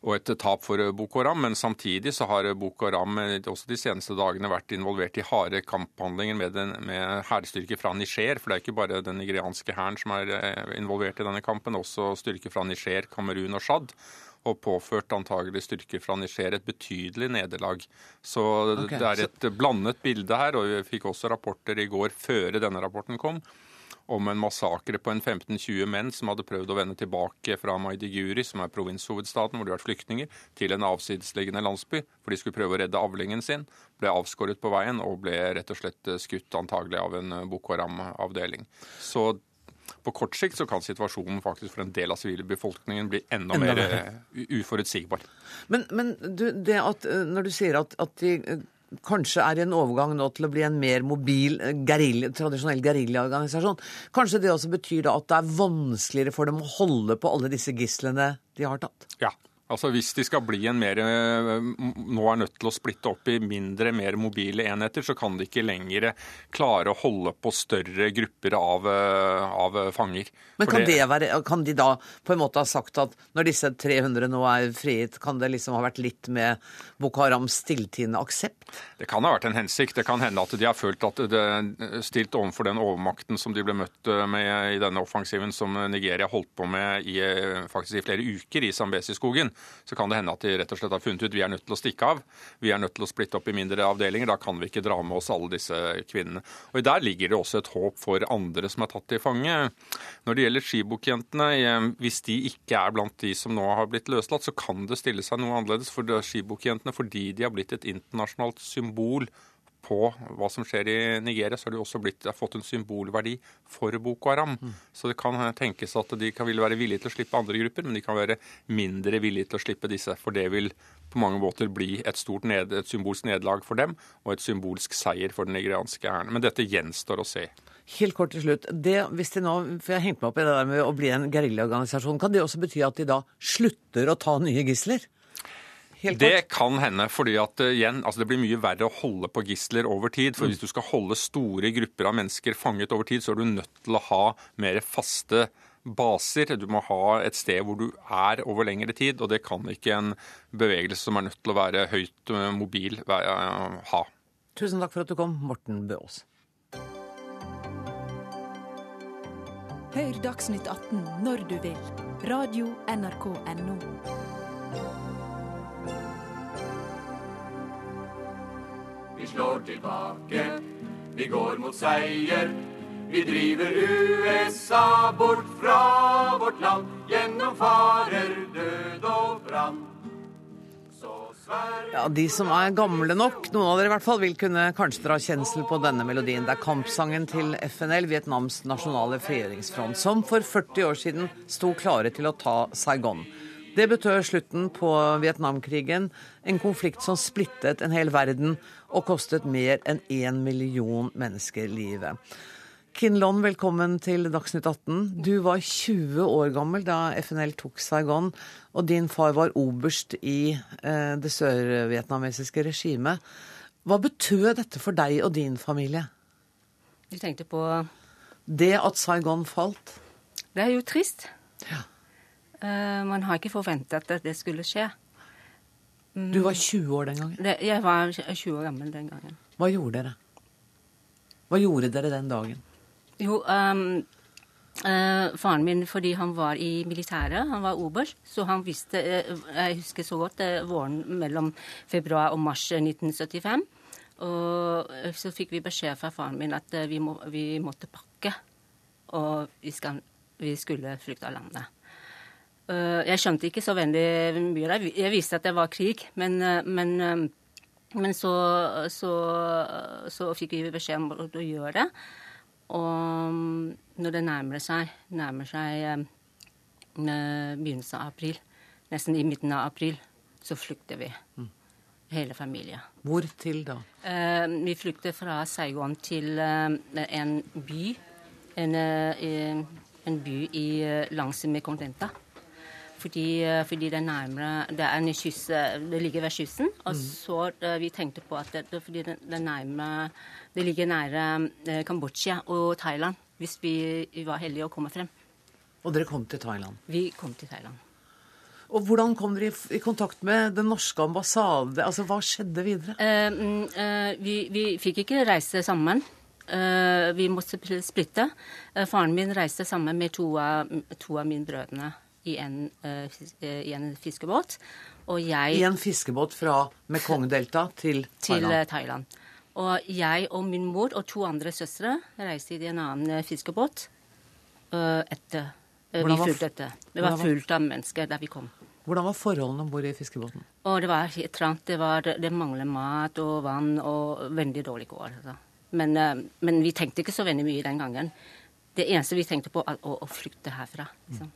S9: og et tap for Boko Haram. Men samtidig så har Boko Haram også de seneste dagene vært involvert i harde kamphandlinger med, den, med hærstyrker fra Niger. For det er ikke bare den nigerianske hæren som er eh, involvert i denne kampen, også styrker fra Niger, Kamerun og Tsjad og påført antagelig styrker fra Niger et betydelig nederlag. Så okay, det er et blandet bilde her, og vi fikk også rapporter i går, før denne rapporten kom, om en massakre på en 15-20 menn som hadde prøvd å vende tilbake fra Maidiguri, som er provinshovedstaden hvor de har vært flyktninger, til en avsidesliggende landsby, for de skulle prøve å redde avlingen sin. Ble avskåret på veien og ble rett og slett skutt antagelig av en Boko Haram-avdeling. Så på kort sikt så kan situasjonen faktisk for en del av sivilbefolkningen bli enda, enda mer uh, uforutsigbar.
S1: Men, men du, det at, når du sier at, at de kanskje er i en overgang nå til å bli en mer mobil, eh, guerilla, tradisjonell geriljaorganisasjon. Kanskje det også betyr da at det er vanskeligere for dem å holde på alle disse gislene de har tatt?
S9: Ja, Altså Hvis de skal bli en mer, eh, nå er nødt til å splitte opp i mindre, mer mobile enheter, så kan de ikke lenger klare å holde på større grupper av, eh, av fanger.
S1: Men kan, det, være, kan, de da på en måte ha sagt at når disse 300 nå er frigitt, kan det liksom ha vært litt med Boko Harams stilltiende aksept?
S9: Det kan ha vært en hensikt. Det kan hende at de har følt at det er stilt overfor den overmakten som de ble møtt med i denne offensiven som Nigeria holdt på med i, faktisk i flere uker i Zambesi-skogen så kan det hende at de rett og slett har funnet ut vi er nødt til å stikke av. Vi er nødt til å splitte opp i mindre avdelinger. Da kan vi ikke dra med oss alle disse kvinnene. Og Der ligger det også et håp for andre som er tatt til fange. Når det gjelder Skibukk-jentene, hvis de ikke er blant de som nå har blitt løslatt, så kan det stille seg noe annerledes for skibukjentene fordi de har blitt et internasjonalt symbol på hva som skjer i Nigeria, så har de også blitt, har fått en symbolverdi for Boko Haram. Mm. Så det kan tenkes at de kan, vil være villige til å slippe andre grupper, men de kan være mindre villige til å slippe disse. For det vil på mange måter bli et, stort ned, et symbolsk nederlag for dem, og et symbolsk seier for den nigerianske hæren. Men dette gjenstår å se.
S1: Helt kort til slutt. Det, hvis de nå, for Jeg hengte meg opp i det der med å bli en geriljaorganisasjon. Kan det også bety at de da slutter å ta nye gisler?
S9: Det kan hende, fordi at uh, igjen, altså det blir mye verre å holde på gisler over tid. For mm. hvis du skal holde store grupper av mennesker fanget over tid, så er du nødt til å ha mer faste baser. Du må ha et sted hvor du er over lengre tid, og det kan ikke en bevegelse som er nødt til å være høyt uh, mobil, være, uh, ha.
S1: Tusen takk for at du kom, Morten Bøås.
S4: Hør Dagsnytt 18 når du vil. Radio NRK Radio.nrk.no.
S10: Vi slår tilbake, vi går mot seier. Vi driver USA bort fra vårt land, gjennom farer, død og brann.
S1: Ja, De som er gamle nok, noen av dere i hvert fall, vil kunne kanskje dra kjensel på denne melodien. Det er kampsangen til FNL, Vietnams nasjonale frigjøringsfront, som for 40 år siden sto klare til å ta Saigon. Det betød slutten på Vietnamkrigen, en konflikt som splittet en hel verden og kostet mer enn én million mennesker livet. Kin Lon, velkommen til Dagsnytt 18. Du var 20 år gammel da FNL tok Saigon, og din far var oberst i eh, det sørvietnamesiske regimet. Hva betød dette for deg og din familie?
S11: Du tenkte på
S1: Det at Saigon falt?
S11: Det er jo trist.
S1: Ja.
S11: Uh, man har ikke forventet at det skulle skje.
S1: Mm. Du var 20 år den gangen?
S11: Jeg var 20 år gammel den gangen.
S1: Hva gjorde dere? Hva gjorde dere den dagen?
S11: Jo, um, uh, faren min, fordi han var i militæret, han var oberst, så han visste uh, Jeg husker så godt uh, våren mellom februar og mars 1975. Og så fikk vi beskjed fra faren min at vi, må, vi måtte pakke. Og vi, skal, vi skulle flykte av landet. Eh, jeg skjønte ikke så veldig mye der. Jeg visste at det var krig, men, eh, men, eh, men så, så, så, fikk vi beskjed om å gjøre det. Og når det nærmer seg, nærmer seg begynnelsen av april, nesten i midten av april, så flykter vi. Mm. Hele familien.
S1: Hvor til da?
S11: Vi flykter fra Saigon til en by. En, en by i, langs Mekongdelta. Fordi, fordi det, nærmere, det, er en kyss, det ligger ved kysten. Og mm. så vi tenkte på at det, fordi det, det, nærmere, det ligger nære Kambodsja og Thailand. Hvis vi, vi var heldige å komme frem.
S1: Og dere kom til Thailand?
S11: Vi kom til Thailand.
S1: Og Hvordan kom dere i, kontakt med den norske ambassade? Altså, Hva skjedde videre?
S11: Uh, uh, vi, vi, fikk ikke reise sammen. Uh, vi måtte splitte. faren min reiste sammen med to av, to av mine brødre i en, i en, fiskebåt. Og jeg
S1: I en fiskebåt fra Mekongdelta til
S11: Til Thailand. Og jeg og min mor og to andre søstre reiste i en annen fiskebåt etter Eh, vi fulgte etter. Det var fullt av mennesker der vi kom.
S1: Hvordan var forholdene om bord i fiskebåten?
S11: Og det var helt trangt. Det, var, det manglet mat og vann og veldig dårlig kår. Altså. Men, eh, men, vi tenkte ikke så veldig mye den gangen. Det eneste vi tenkte på, var å, å flykte herfra. Liksom.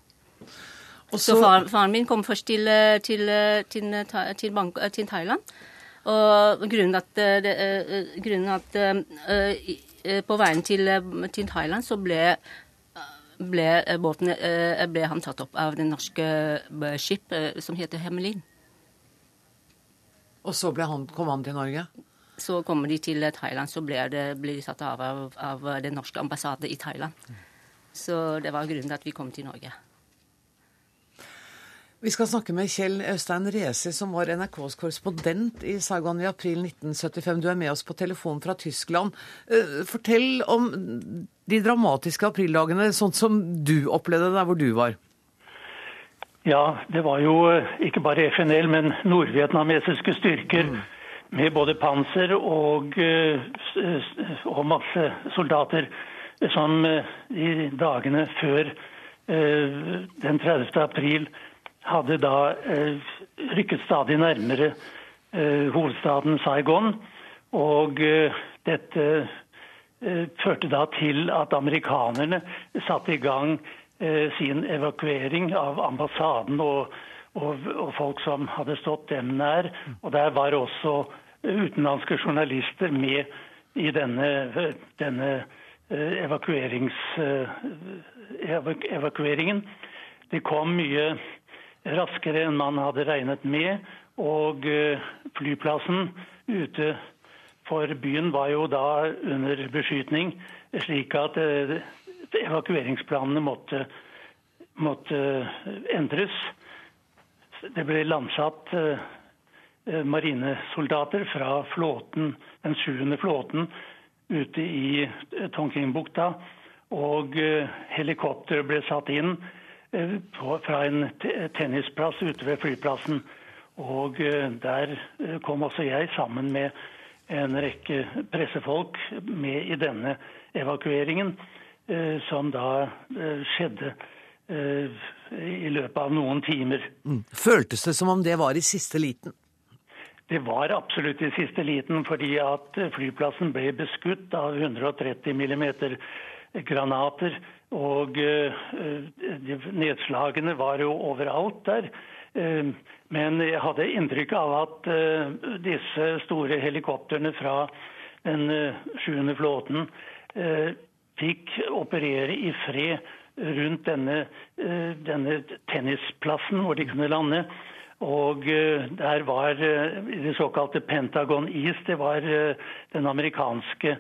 S11: Så, så far, faren min kom først til, eh, til, til, til, bank, til Thailand. Og grunnen at, det, grunnen at På veien til, til Thailand så ble ble, eh, båten, eh, ble han tatt opp av det norske eh, skip som heter Hemmelin.
S1: Og så han, kom han til Norge?
S11: Så kommer de til Thailand, så ble, det, ble de satt av av, av den norske ambassade i Thailand. Så det var grunnen til at vi kom til Norge.
S1: Vi skal snakke med Kjell Øystein Resi, som var NRKs korrespondent i Saigon i april 1975. Du er med oss på telefon fra Tyskland. Fortell om de dramatiske aprildagene, sånn som du opplevde der hvor du var?
S12: Ja, det var jo eh, ikke bare FNL, men nordvietnamesiske styrker mm. med både panser og, eh, og masse soldater som eh, i dagene før den 30. april hadde da rykket stadig nærmere hovedstaden Saigon. Og dette Eh, førte da til at amerikanerne satte i gang eh, sin evakuering av ambassaden og, og, og, folk som hadde stått dem nær. Og der var også utenlandske journalister med i denne, denne eh, evakueringen. Det kom mye raskere enn man hadde regnet med, og flyplassen ute for byen var jo da under beskytning, slik at eh, evakueringsplanene måtte, måtte endres. Det ble landsatt eh, marinesoldater fra flåten, den sjuende flåten ute i Tonkingbukta. Og helikopter ble satt inn fra en tennisplass ute ved flyplassen. Og der kom også jeg sammen med en rekke pressefolk med i denne evakueringen, eh, som da eh, skjedde eh, i løpet av noen timer.
S1: Mm. Føltes det som om det var i siste liten?
S12: Det var absolutt i siste liten, fordi at flyplassen ble beskutt av 130 mm granater. Og nedslagene var jo overalt der. Men jeg hadde inntrykk av at uh, disse store helikoptrene fra den sjuende flåten fikk operere i fred rundt denne, denne, tennisplassen hvor de kunne lande. Og der var det såkalte Pentagon East, det var den amerikanske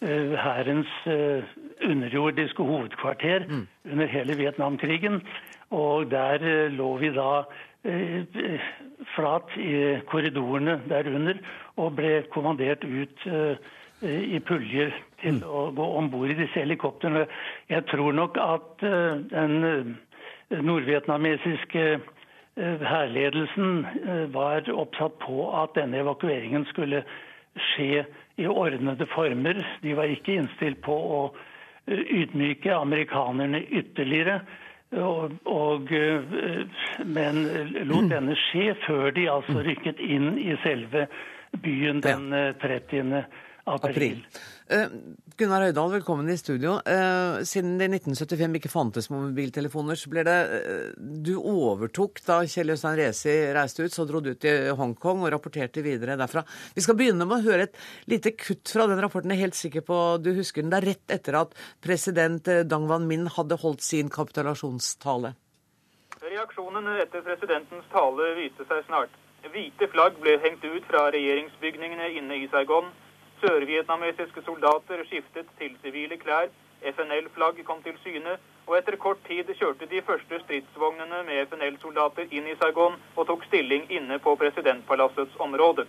S12: hærens underjordiske hovedkvarter mm. under hele Vietnamkrigen. Og der lå vi da Eh, flat i korridorene der under og ble kommandert ut eh, i puljer til mm. å gå om bord i disse helikoptrene. Jeg tror nok at eh, den nordvietnamesiske hærledelsen var oppsatt på at denne evakueringen skulle skje i ordnede former. De var ikke innstilt på å ydmyke amerikanerne ytterligere. Og, og, eh, men lot denne skje før de altså rykket inn i selve byen den 30. Eh, april.
S1: april. Uh, Gunnar Høydahl, velkommen i studio. Uh, siden det i 1975 ikke fantes mobiltelefoner, så ble det uh, Du overtok da Kjell Øystein Resi reiste ut, så dro du til Hongkong og rapporterte videre derfra. Vi skal begynne med å høre et lite kutt fra den rapporten. Jeg er helt sikker på du husker den. Det er rett etter at president Dang Wan Min hadde holdt sin kapitulasjonstale.
S13: Reaksjonen etter presidentens tale viste seg snart. Hvite flagg ble hengt ut fra regjeringsbygningene inne i Saigon. Sørvietnamesiske soldater skiftet til sivile klær, FNL-flagg kom til syne, og etter kort tid kjørte de første stridsvognene med FNL-soldater inn i Saigon og tok stilling inne på presidentpalassets område.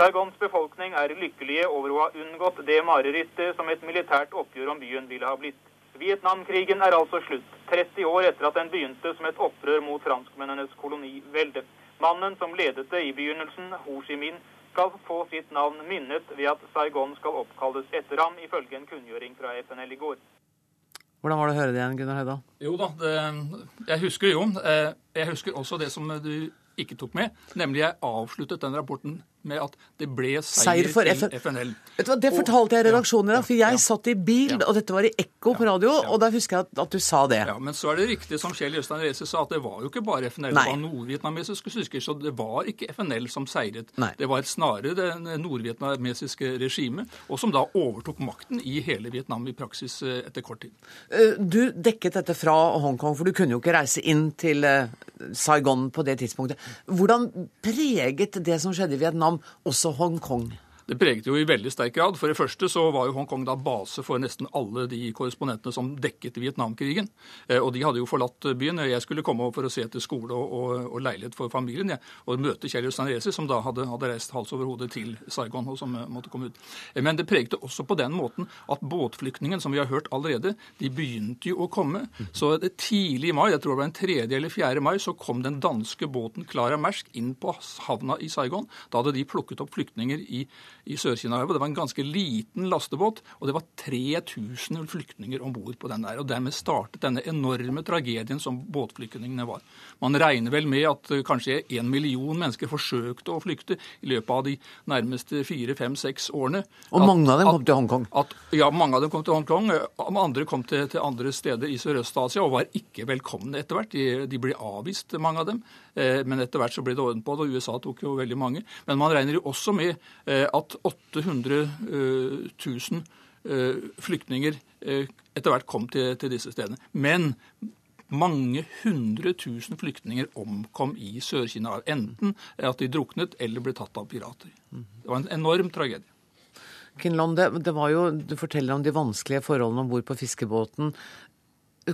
S13: Saigons befolkning er lykkelige over å ha unngått det marerittet som et militært oppgjør om byen ville ha blitt. Vietnamkrigen er altså slutt, 30 år etter at den begynte som et opprør mot franskmennenes kolonivelde. Mannen som ledet det i begynnelsen, Ho Chi Minh, skal få sitt navn minnet ved at Saigon skal oppkalles etter ham, ifølge en kunngjøring fra FNL i går.
S1: Hvordan var det å høre det igjen, Gunnar Høydahl?
S14: Jo da, det, jeg husker jo. Eh, jeg husker også det som du ikke tok med, nemlig jeg avsluttet den rapporten med at det ble seier, seier for til FNL.
S1: Vet du hva, Det fortalte jeg redaksjonen i dag, for jeg ja, satt i bil, ja, og dette var i ekko på radio, og da husker jeg at, at, du sa det.
S14: Ja, Men så er det riktig som Kjell Jøstein Reise sa, at det var jo ikke bare FNL, Nei. det var nordvietnamesiske styrker. Så det var ikke FNL som seiret. Nei. Det var snarere det nordvietnamesiske regimet, og som da overtok makten i hele Vietnam i praksis eh, etter kort tid.
S1: Eh, du dekket dette fra Hongkong, for du kunne jo ikke reise inn til eh, Saigon på det tidspunktet. Hvordan preget det som skjedde i Vietnam, Vietnam, også Hongkong.
S14: Det preget jo i veldig sterk grad. For det første så var jo Hongkong da base for nesten alle de korrespondentene som dekket Vietnamkrigen. Eh, og de hadde jo forlatt byen. Jeg skulle komme over for å se etter skole og, og, og leilighet for familien ja, og møte Kjell Jostein Resi, som da hadde, hadde, reist hals over hode til Saigon og som eh, måtte komme ut. Eh, men det pregte også på den måten at båtflyktningen, som vi har hørt allerede, de begynte jo å komme. Så tidlig i mai, jeg tror det var en 3. eller 4. mai, så kom den danske båten Clara Mersk inn på havna i Saigon. Da hadde de plukket opp flyktninger i i Sør-Kina-elva. Det var en ganske liten lastebåt, og det var 3000 flyktninger om bord på den der. og Dermed startet denne enorme tragedien som båtflyktningene var. Man regner vel med at eh, kanskje en million mennesker forsøkte å flykte i løpet av de nærmeste fire, fem, seks årene.
S1: Og mange av dem kom til Hongkong?
S14: At, ja, mange av dem kom til Hongkong. Andre kom til, til andre steder i Sørøst-Asia og var ikke velkomne etter hvert. De, de ble avvist, mange av dem. Eh, men etter hvert så ble det orden på det, og USA tok jo veldig mange. Men man regner jo også med eh, at 800 000 eh, flyktninger etter hvert kom til, til disse stedene. Men mange hundre tusen flyktninger omkom i Sør-Kina. Enten at de druknet eller ble tatt av pirater. Det var en enorm tragedie.
S1: Kinland, det, det var jo, Du forteller om de vanskelige forholdene om bord på fiskebåten.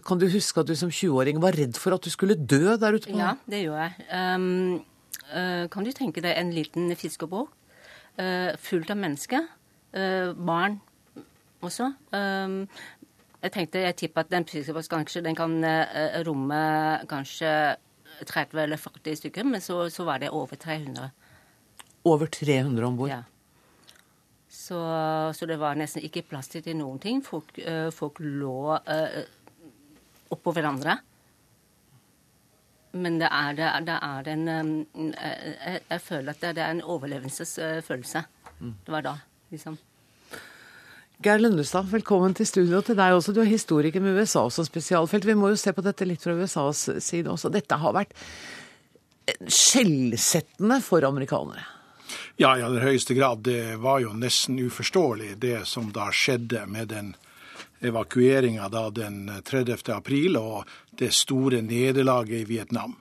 S1: Kan du huske at du som 20-åring var redd for at du skulle dø der ute? på
S11: Ja, det gjør jeg. Um, uh, kan du tenke deg en liten fiskebåt uh, fullt av mennesker? Uh, barn også. Um, jeg tenkte, jeg tipper at den fiskebåten kanskje den kan romme kanskje 30 eller 40 stykker, men så, så var det over 300.
S1: Over 300 om bord?
S11: Ja. Så, så, det var nesten ikke plass til noen ting. Folk, folk lå oppå hverandre. Men det er, det, det er en jeg, jeg, føler at det, er en overlevelsesfølelse. Det var da, liksom.
S1: Geir Lundestad, velkommen til studio til deg også. Du er historiker med USA som spesialfelt. Vi må jo se på dette litt fra USAs side også. Dette har vært skjellsettende for amerikanere.
S15: Ja, i aller høyeste grad. Det var jo nesten uforståelig, det som da skjedde med den evakueringa den 30. april og det store nederlaget i Vietnam.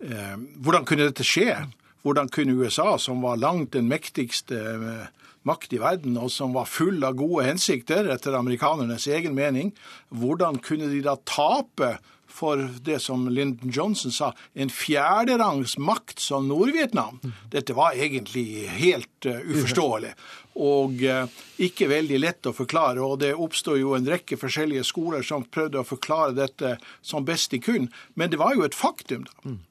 S15: Eh, hvordan kunne dette skje? Hvordan kunne USA, som var langt den mektigste eh, makt i verden, og som var full av gode hensikter, etter amerikanernes egen mening, hvordan kunne de da tape for det som Lyndon Johnson sa, en fjerderangs makt som Nord-Vietnam. Dette var egentlig helt uh, uforståelig og uh, ikke veldig lett å forklare. Og det oppsto jo en rekke forskjellige skoler som prøvde å forklare dette som best de kunne. Men det var jo et faktum, da. Mm.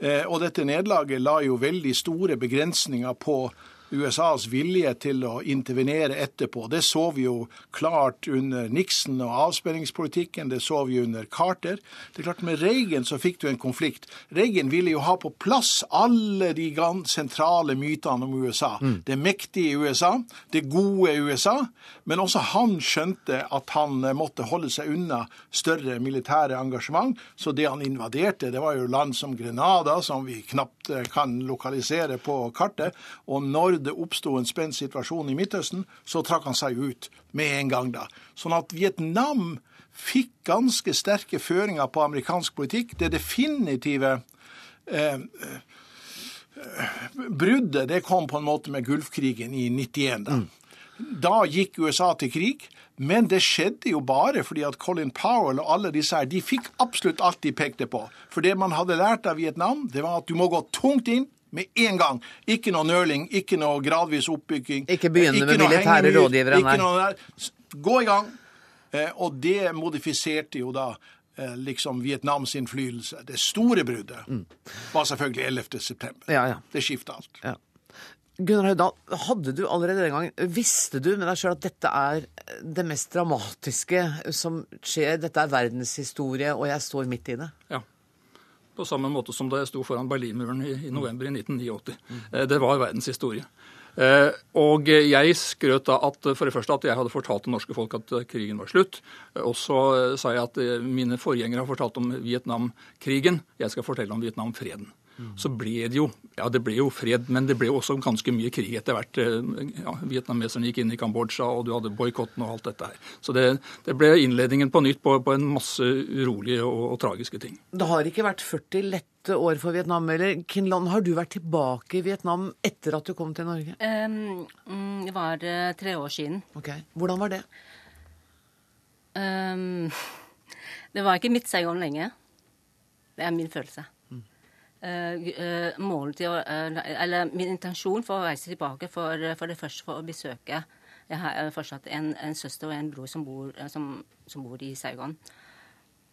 S15: Uh, og dette nederlaget la jo veldig store begrensninger på USAs vilje til å intervenere etterpå. Det så vi jo klart under Nixon og avspenningspolitikken, det så vi under Carter. Det er klart Med Reagan så fikk du en konflikt. Reagan ville jo ha på plass alle de sentrale mytene om USA. Mm. Det mektige USA, det gode USA. Men også han skjønte at han måtte holde seg unna større militære engasjement. Så det han invaderte, det var jo land som Grenada, som vi knapt kan lokalisere på kartet. Og når det oppsto en spent situasjon i Midtøsten, så trakk han seg ut med en gang da. Sånn at Vietnam fikk ganske sterke føringer på amerikansk politikk. Det definitive eh, eh bruddet det kom på en måte med Gulfkrigen i 91. Da. Da gikk USA til krig. Men det skjedde jo bare fordi at Colin Powell og alle disse her, de fikk absolutt alt de pekte på. For det man hadde lært av Vietnam, det var at du må gå tungt inn, med en gang. Ikke noe nøling, ikke noe gradvis oppbygging.
S1: Ikke begynne med militære rådgivere, nei.
S15: Gå i gang. Eh, og det modifiserte jo da eh, liksom Vietnams innflytelse. Det store bruddet mm. var selvfølgelig 11. september.
S1: Ja, ja.
S15: Det skifta alt. Ja.
S1: Gunnar Høydahl, hadde du allerede den gangen Visste du med deg sjøl at dette er det mest dramatiske som skjer? Dette er verdenshistorie, og jeg står midt i det?
S14: Ja på samme måte som da jeg sto foran Berlinmuren i, i november i 1989. Mm. Det var verdenshistorie. Eh, og jeg skrøt da at for det første at jeg hadde fortalt det norske folk at krigen var slutt. Og så sa jeg at mine forgjengere har fortalt om Vietnamkrigen. Jeg skal fortelle om Vietnamfreden så ble det jo ja, det ble jo fred, men det ble også ganske mye krig etter hvert. Eh, ja, Vietnameserne gikk inn i Kambodsja, og du hadde boikotten og alt dette her. Så det, det ble innledningen på nytt på, på en masse urolige og, og, tragiske ting.
S1: Det har ikke vært 40 lette år for Vietnam. eller Kinland, har du vært tilbake i Vietnam etter at du kom til Norge?
S11: Um, det var uh, tre år siden.
S1: Ok. Hvordan var det?
S11: Um, det var ikke mitt Saigon lenge. Det er min følelse. Målet til å, uh, eller Min intensjon for å reise tilbake, for, for det første for å besøke Jeg har fortsatt en, en søster og en bror som bor, som, som bor i Saigon.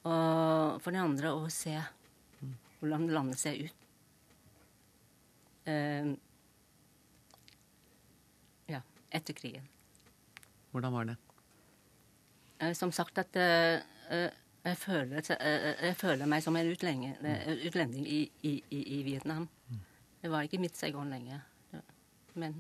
S11: Og for det andre å se hvordan landet ser ut. Ja, etter krigen.
S1: Hvordan var det?
S11: som sagt at jeg føler, jeg føler, meg som en utlending, utlending i, i, i, Vietnam. Det var ikke mitt Saigon lenger. Men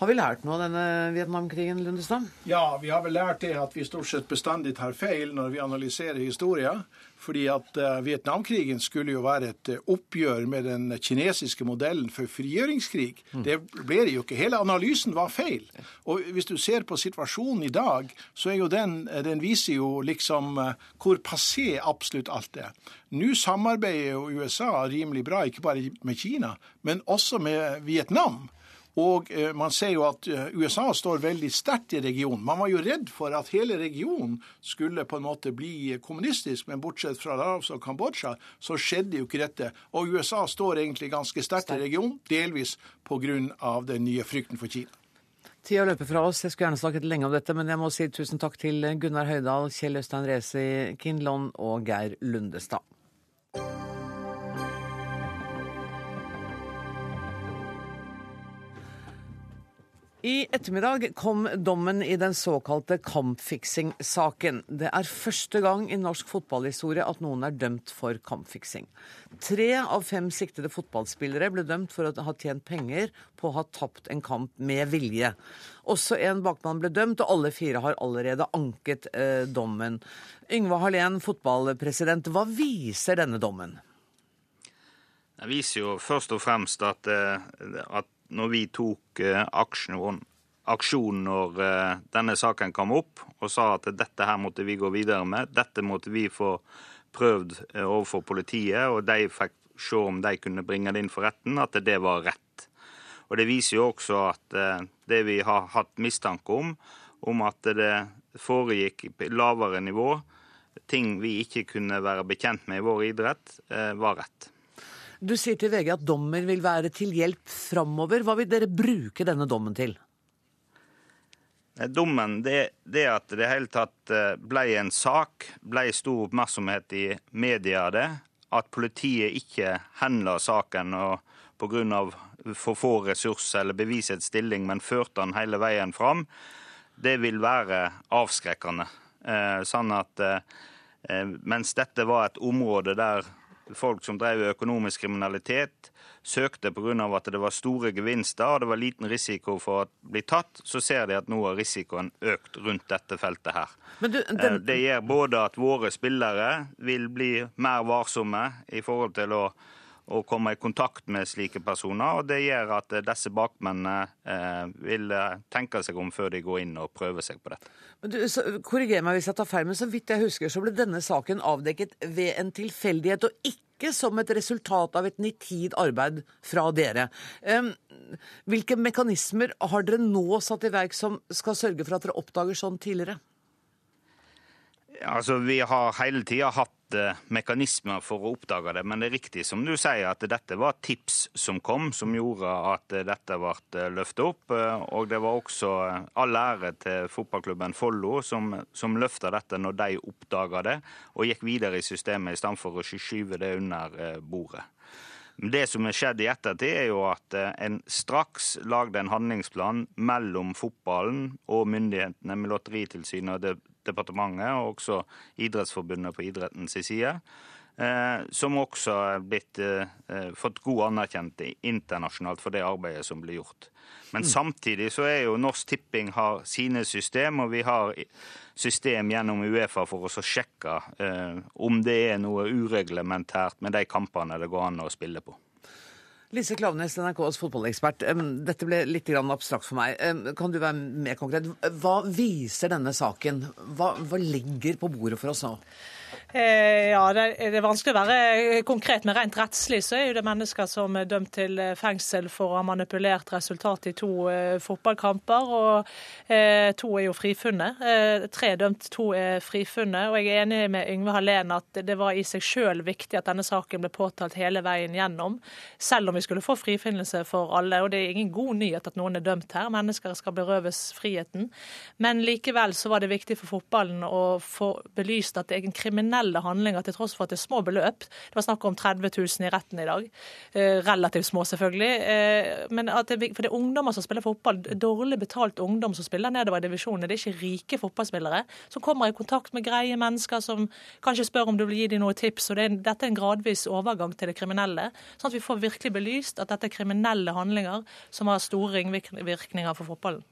S1: Har vi lært noe av denne Vietnamkrigen, Lundestad?
S15: Ja, vi har vel lært det at vi stort sett bestandig tar feil når vi analyserer historien. Fordi at uh, Vietnamkrigen skulle jo være et uh, oppgjør med den kinesiske modellen for frigjøringskrig. Mm. Det ble det jo ikke. Hele analysen var feil. Og hvis du ser på situasjonen i dag, så er jo den, eh, den viser jo liksom hvor passé absolutt alt er. Nå samarbeider jo USA rimelig bra, ikke bare med Kina, men også med Vietnam. Og eh, man ser jo at eh, USA står veldig sterkt i regionen. Man var jo redd for at hele regionen skulle på en måte bli kommunistisk, men bortsett fra Laos og Kambodsja, så skjedde jo ikke dette. Og USA står egentlig ganske sterkt i regionen, delvis pga. den nye frykten for Kina.
S1: Tida løper fra oss. Jeg skulle gjerne snakket lenge om dette, men jeg må si tusen takk til Gunnar Høydahl, Kjell Øystein Resi Kinlon og Geir Lundestad. I ettermiddag kom dommen i den såkalte kampfiksing-saken. Det er første gang i norsk fotballhistorie at noen er dømt for kampfiksing. Tre av fem siktede fotballspillere ble dømt for å ha tjent penger på å ha tapt en kamp med vilje. Også en bakmann ble dømt, og alle fire har allerede anket eh, dommen. Yngve Hallén, fotballpresident, hva viser denne dommen?
S16: Det viser jo først og fremst at, eh, at når vi tok eh, aksjon, aksjon når eh, denne saken kom opp, og sa at dette her måtte vi gå videre med. Dette måtte vi få prøvd eh, overfor politiet, og de fikk se om de kunne bringe det inn for retten, at det var rett. Og Det viser jo også at det vi har hatt mistanke om, om at det foregikk lavere nivå, ting vi ikke kunne være bekjent med i vår idrett, var rett.
S1: Du sier til VG at dommer vil være til hjelp framover. Hva vil dere bruke denne dommen til?
S16: Dommen, det, det at det hele tatt eh, ble en sak, ble stor oppmerksomhet i media av det. At politiet ikke henla saken pga. for få ressurser eller bevisets stilling, men førte han hele veien fram, det vil være avskrekkende. Eh, sånn at eh, mens dette var et område der folk som drev økonomisk kriminalitet, søkte pga. at det var store gevinster og det var liten risiko for å bli tatt, så ser de at nå har risikoen økt rundt dette feltet her. Du, den... Det gjør både at våre spillere vil bli mer varsomme i forhold til å å komme i kontakt med slike personer. og Det gjør at disse bakmennene eh, vil eh, tenke seg om før de går inn og prøver seg på dette.
S1: Men du, så, korriger meg hvis jeg tar feil, men så vidt jeg husker så ble denne saken avdekket ved en tilfeldighet, og ikke som et resultat av et nitid arbeid fra dere. Um, hvilke mekanismer har dere nå satt i verk som skal sørge for at dere oppdager sånn tidligere?
S16: Altså, Vi har hele tida hatt Eh, mekanismer for å oppdage det. Men det er riktig som du sier, at dette var tips som kom, som gjorde at eh, dette ble eh, løftet opp. Og det var også all ære til fotballklubben Follo, som, som løfta dette når de oppdaga det, og gikk videre i systemet i stedet for å skyve det under bordet. Det som er skjedd i ettertid, er jo at en straks lagde en handlingsplan mellom fotballen og myndighetene med Lotteritilsynet og departementet og også Idrettsforbundet på idrettens side. Eh, som også er blitt eh, fått god anerkjent internasjonalt for det arbeidet som blir gjort. Men mm. samtidig så er jo Norsk Tipping har sine system, og vi har system gjennom Uefa for å sjekke eh, om det er noe ureglementært med de kampene det går an å spille på.
S1: Lise Klaveness, NRKs fotballekspert. Dette ble litt abstrakt for meg. Kan du være mer konkret? Hva viser denne saken? Hva, hva ligger på bordet for oss nå?
S17: Eh, ja, det er vanskelig å være konkret, men rent rettslig så er jo det mennesker som er dømt til eh, fengsel for å ha manipulert resultatet i to eh, fotballkamper. og To er jo frifunnet. Tre er dømt, to er frifunnet. Og jeg er enig med Yngve Hallén at det var i seg sjøl viktig at denne saken ble påtalt hele veien gjennom, selv om vi skulle få frifinnelse for alle. Og det er ingen god nyhet at noen er dømt her. Mennesker skal berøves friheten. Men likevel så var det viktig for fotballen å få belyst at det er en kriminell kriminelle handlinger til tross for at det er små beløp. Det var snakk om 30 000 i retten i dag. Eh, relativt små, selvfølgelig. Eh, men det, for det er ungdommer som spiller fotball. Dårlig betalt ungdom som spiller nedover i divisjonene. Det er ikke rike fotballspillere som kommer i kontakt med greie mennesker som kanskje spør om du vil gi dem noen tips. og det er, Dette er en gradvis overgang til det kriminelle. Sånn at vi får virkelig belyst at dette er kriminelle handlinger som har store ringvirkninger for fotballen.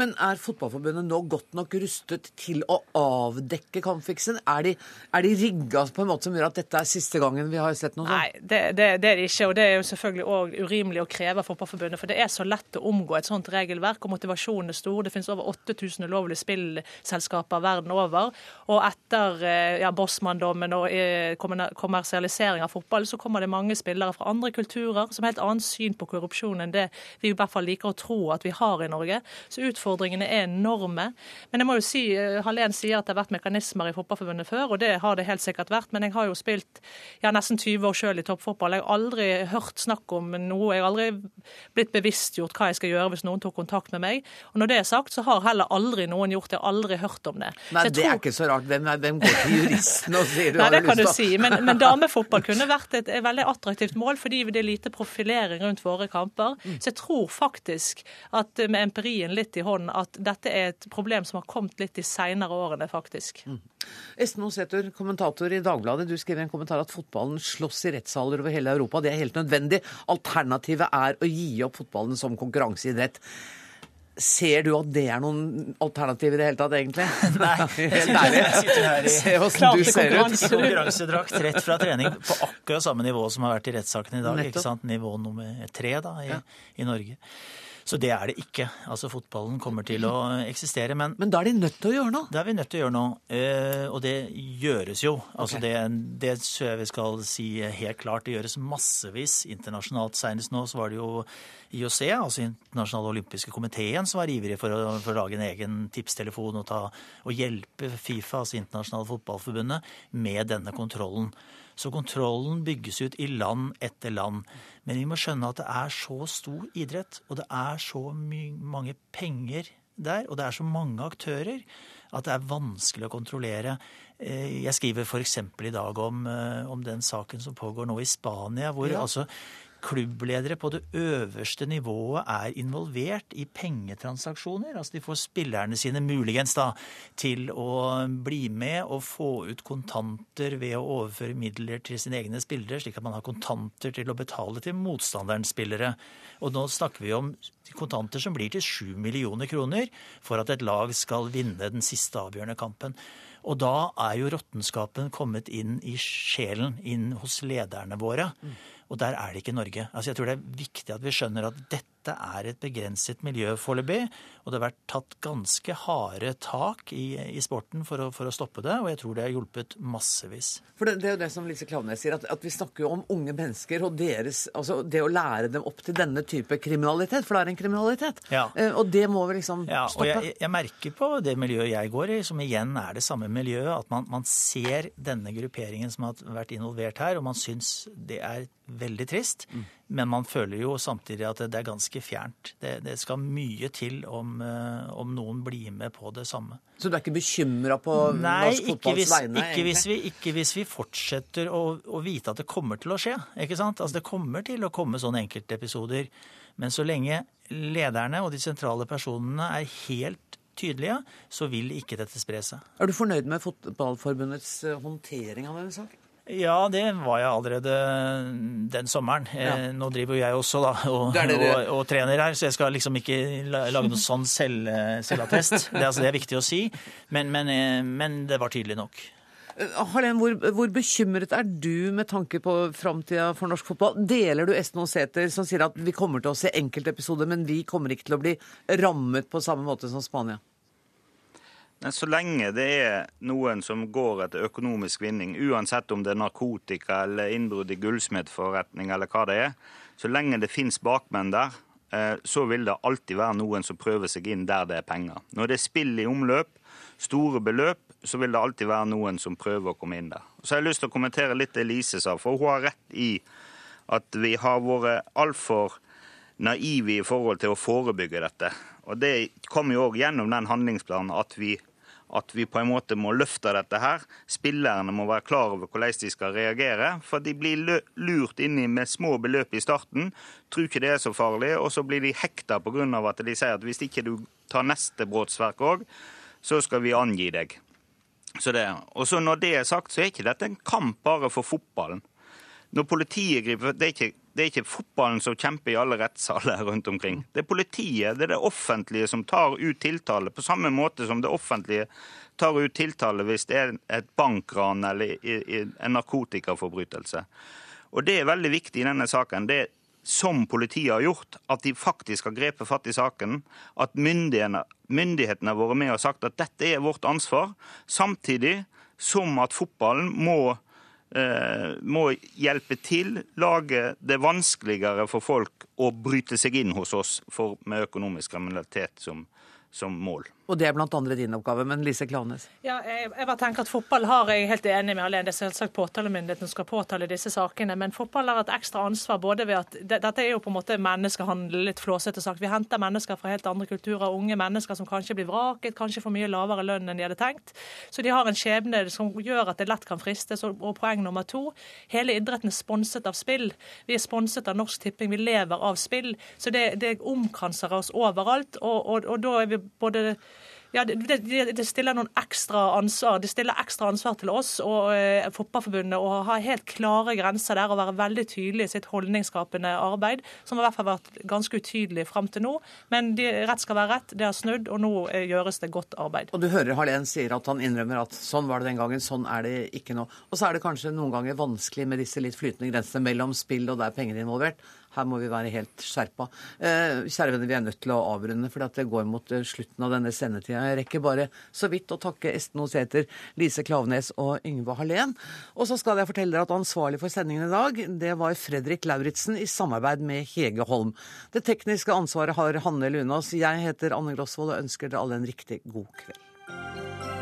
S1: Men er Fotballforbundet nå godt nok rustet til å avdekke kampfiksen? Er de, er de rigga på en måte som gjør at dette er siste gangen vi har sett noe sånt?
S17: Nei, det, det, det er de ikke. Og det er jo selvfølgelig òg urimelig å kreve av Fotballforbundet. For det er så lett å omgå et sånt regelverk, og motivasjonen er stor. Det finnes over 8000 ulovlige spillselskaper verden over. Og etter eh, ja, Bossmann-dommen og eh, kommersialisering av fotball, så kommer det mange spillere fra andre kulturer som har helt annet syn på korrupsjon enn det vi i hvert fall liker å tro at vi har i Norge. Så utfordringene er enorme. Men jeg må jo si, eh, Hallén sier at det har vært mekanismer i Fotballforbundet før, og det har det helt sikkert vært. Men jeg har jo spilt ja, nesten 20 år sjøl i toppfotball. Jeg har aldri hørt snakk om noe. Jeg har aldri blitt bevisstgjort hva jeg skal gjøre hvis noen tok kontakt med meg. Og når det er sagt, så har heller aldri noen gjort det. Jeg har aldri hørt om det.
S1: Nei, det tror... er ikke så rart. Hvem, hvem går til juristen og sier du
S17: Nei,
S1: har
S17: det kan du si. Men, men damefotball kunne vært et, et veldig attraktivt mål, fordi det er lite profilering rundt våre kamper. Mm. Så jeg tror faktisk at med empirien litt i hånden at dette er et problem som har kommet litt de seinere årene, faktisk. Mm.
S1: Espen Oseter, kommentator i Dagbladet, du skrev i en kommentar at fotballen slåss i rettssaler over hele Europa. Det er helt nødvendig. Alternativet er å gi opp fotballen som konkurranseidrett. Ser du at det er noen alternativ i det hele tatt, egentlig?
S18: Nei. Helt ærlig. Jeg sitter her i,
S1: Se åssen du ser ut.
S18: Konkurransedrakt rett fra trening på akkurat samme nivå som har vært i rettssaken i dag. Nettopp. ikke sant? Nivå nummer tre da, i, ja. i Norge. Så det er det ikke. Altså Fotballen kommer til å eksistere. Men,
S1: men da er de nødt til å gjøre noe?
S18: Det er vi nødt til å gjøre noe. Eh, og det gjøres jo. Altså okay. det, det tror jeg vi skal si helt klart. Det gjøres massevis internasjonalt. Senest nå så var det jo IOC, altså Internasjonale olympiske komiteen, som var ivrig for å, for å lage en egen tipstelefon og, ta, og hjelpe Fifa, altså Internasjonale fotballforbundet, med denne kontrollen. Så kontrollen bygges ut i land etter land. Men vi må skjønne at det er så stor idrett, og det er så mange penger der, og det er så mange aktører, at det er vanskelig å kontrollere. Eh, jeg skriver f.eks. i dag om, eh, om, den saken som pågår nå i Spania, hvor ja. altså klubbledere på det øverste nivået er involvert i pengetransaksjoner. Altså de får spillerne sine muligens da til å bli med og få ut kontanter ved å overføre midler til sine egne spillere, slik at man har kontanter til å betale til motstanderens spillere. Og nå snakker vi om kontanter som blir til 7 millioner kroner for at et lag skal vinne den siste avgjørende kampen. Og da er jo råttenskapen kommet inn i sjelen, inn hos lederne våre. Og der er det ikke Norge. Altså Jeg tror det er viktig at vi skjønner at dette er et begrenset miljø foreløpig. Og det har vært tatt ganske harde tak i, i sporten for å, for å, stoppe det. Og jeg tror det har hjulpet massevis.
S1: For det, det er jo det som Lise Klaveness sier, at, at, vi snakker jo om unge mennesker og deres Altså det å lære dem opp til denne type kriminalitet, for det er en kriminalitet.
S18: Ja.
S1: Eh, og det må vi liksom
S18: ja,
S1: stoppe.
S18: Og jeg, jeg, merker på det miljøet jeg går i, som igjen er det samme miljøet, at man, man ser denne grupperingen som har vært involvert her, og man syns det er veldig trist. Mm. Men man føler jo samtidig at det er ganske fjernt. Det, det skal mye til om, eh, om, noen blir med på det samme.
S1: Så du er ikke bekymra på
S18: Nei,
S1: norsk fotballs vegne?
S18: Nei, ikke ikke hvis vi fortsetter å, å, vite at det kommer til å skje. ikke sant? Altså Det kommer til å komme sånne enkeltepisoder. Men så lenge lederne og de sentrale personene er helt tydelige, så vil ikke dette spre seg.
S1: Er du fornøyd med Fotballforbundets eh, håndtering av denne saken?
S18: Ja, det var jeg allerede den sommeren. Ja. Eh, nå driver jo jeg også da, og, og, og, trener her, så jeg skal liksom ikke lage noen sånn selv, selvattest. Det, altså, det, er viktig å si, men, men, eh, men det var tydelig nok.
S1: Eh, Harlem, hvor, hvor, bekymret er du med tanke på framtida for norsk fotball? Deler du Esten Sæther som sier at vi kommer til å se enkeltepisoder, men vi kommer ikke til å bli rammet på samme måte som Spania?
S16: Men så lenge det er noen som går etter økonomisk vinning, uansett om det er narkotika eller innbrudd i gullsmedforretning eller hva det er, så lenge det fins bakmenn der, eh, så vil det alltid være noen som prøver seg inn der det er penger. Når det er spill i omløp, store beløp, så vil det alltid være noen som prøver å komme inn der. Så har jeg lyst til å kommentere litt det Elise sa, for hun har rett i at vi har vært altfor naive i forhold til å forebygge dette. Og Det kom jo òg gjennom den handlingsplanen at vi at vi på en måte må løfte dette her. Spillerne må være klar over hvordan de skal reagere. For de blir lurt inni med små beløp i starten, tror ikke det er så farlig, og så blir de hekta pga. at de sier at hvis ikke du tar neste brotsverk òg, så skal vi angi deg. Så det. Og så når det er sagt, så er ikke dette en kamp bare for fotballen. Når politiet griper Det er ikke det er ikke fotballen som kjemper i alle rettssaler rundt omkring. Det er politiet, det er det offentlige som tar ut tiltale, på samme måte som det offentlige tar ut tiltale hvis det er et bankran eller en narkotikaforbrytelse. Og Det er veldig viktig i denne saken. Det som politiet har gjort, at de faktisk har grepet fatt i saken. At myndighetene, myndighetene har vært med og sagt at dette er vårt ansvar. Samtidig som at fotballen må må hjelpe til, lage det vanskeligere for folk å bryte seg inn hos oss for, med økonomisk kriminalitet som, som mål.
S1: Og det er bl.a. din oppgave. Men Lise Klanes?
S17: Ja, jeg, jeg bare tenker at Fotball har jeg helt enig med Alene. Det er selvsagt påtalemyndigheten skal påtale disse sakene. Men fotball har et ekstra ansvar både ved at det, Dette er jo på en måte menneskehandel, litt flåsete sagt. Vi henter mennesker fra helt andre kulturer. Unge mennesker som kanskje blir vraket, kanskje får mye lavere lønn enn de hadde tenkt. Så de har en skjebne som gjør at det lett kan fristes. Og poeng nummer to, hele idretten er sponset av spill. Vi er sponset av Norsk Tipping, vi lever av spill. Så det, det omkranser oss overalt. og, og, og da er vi både ja, det, det, det, stiller noen ekstra ansvar. Det stiller ekstra ansvar til oss og eh, Fotballforbundet å ha helt klare grenser der og være veldig tydelig i sitt holdningsskapende arbeid, som har i hvert fall vært ganske utydelig fram til nå. Men de, rett skal være rett. Det har snudd, og nå eh, gjøres det godt arbeid.
S1: Og du hører Hallén sier at han innrømmer at sånn var det den gangen, sånn er det ikke nå. Og så er det kanskje noen ganger vanskelig med disse litt flytende grensene mellom spill og der penger involvert. Her må vi være helt skjerpa. Eh, kjære venner, vi er nødt til å avrunde, for det går mot eh, slutten av denne sendetida. Jeg rekker bare så vidt å takke Esten Oseter, Lise Klaveness og Yngve Hallén. Og så skal jeg fortelle dere at ansvarlig for sendingen i dag, det var Fredrik Lauritzen i samarbeid med Hege Holm. Det tekniske ansvaret har Hanne Lunås. Jeg heter Anne Grosvold og ønsker dere alle en riktig god kveld.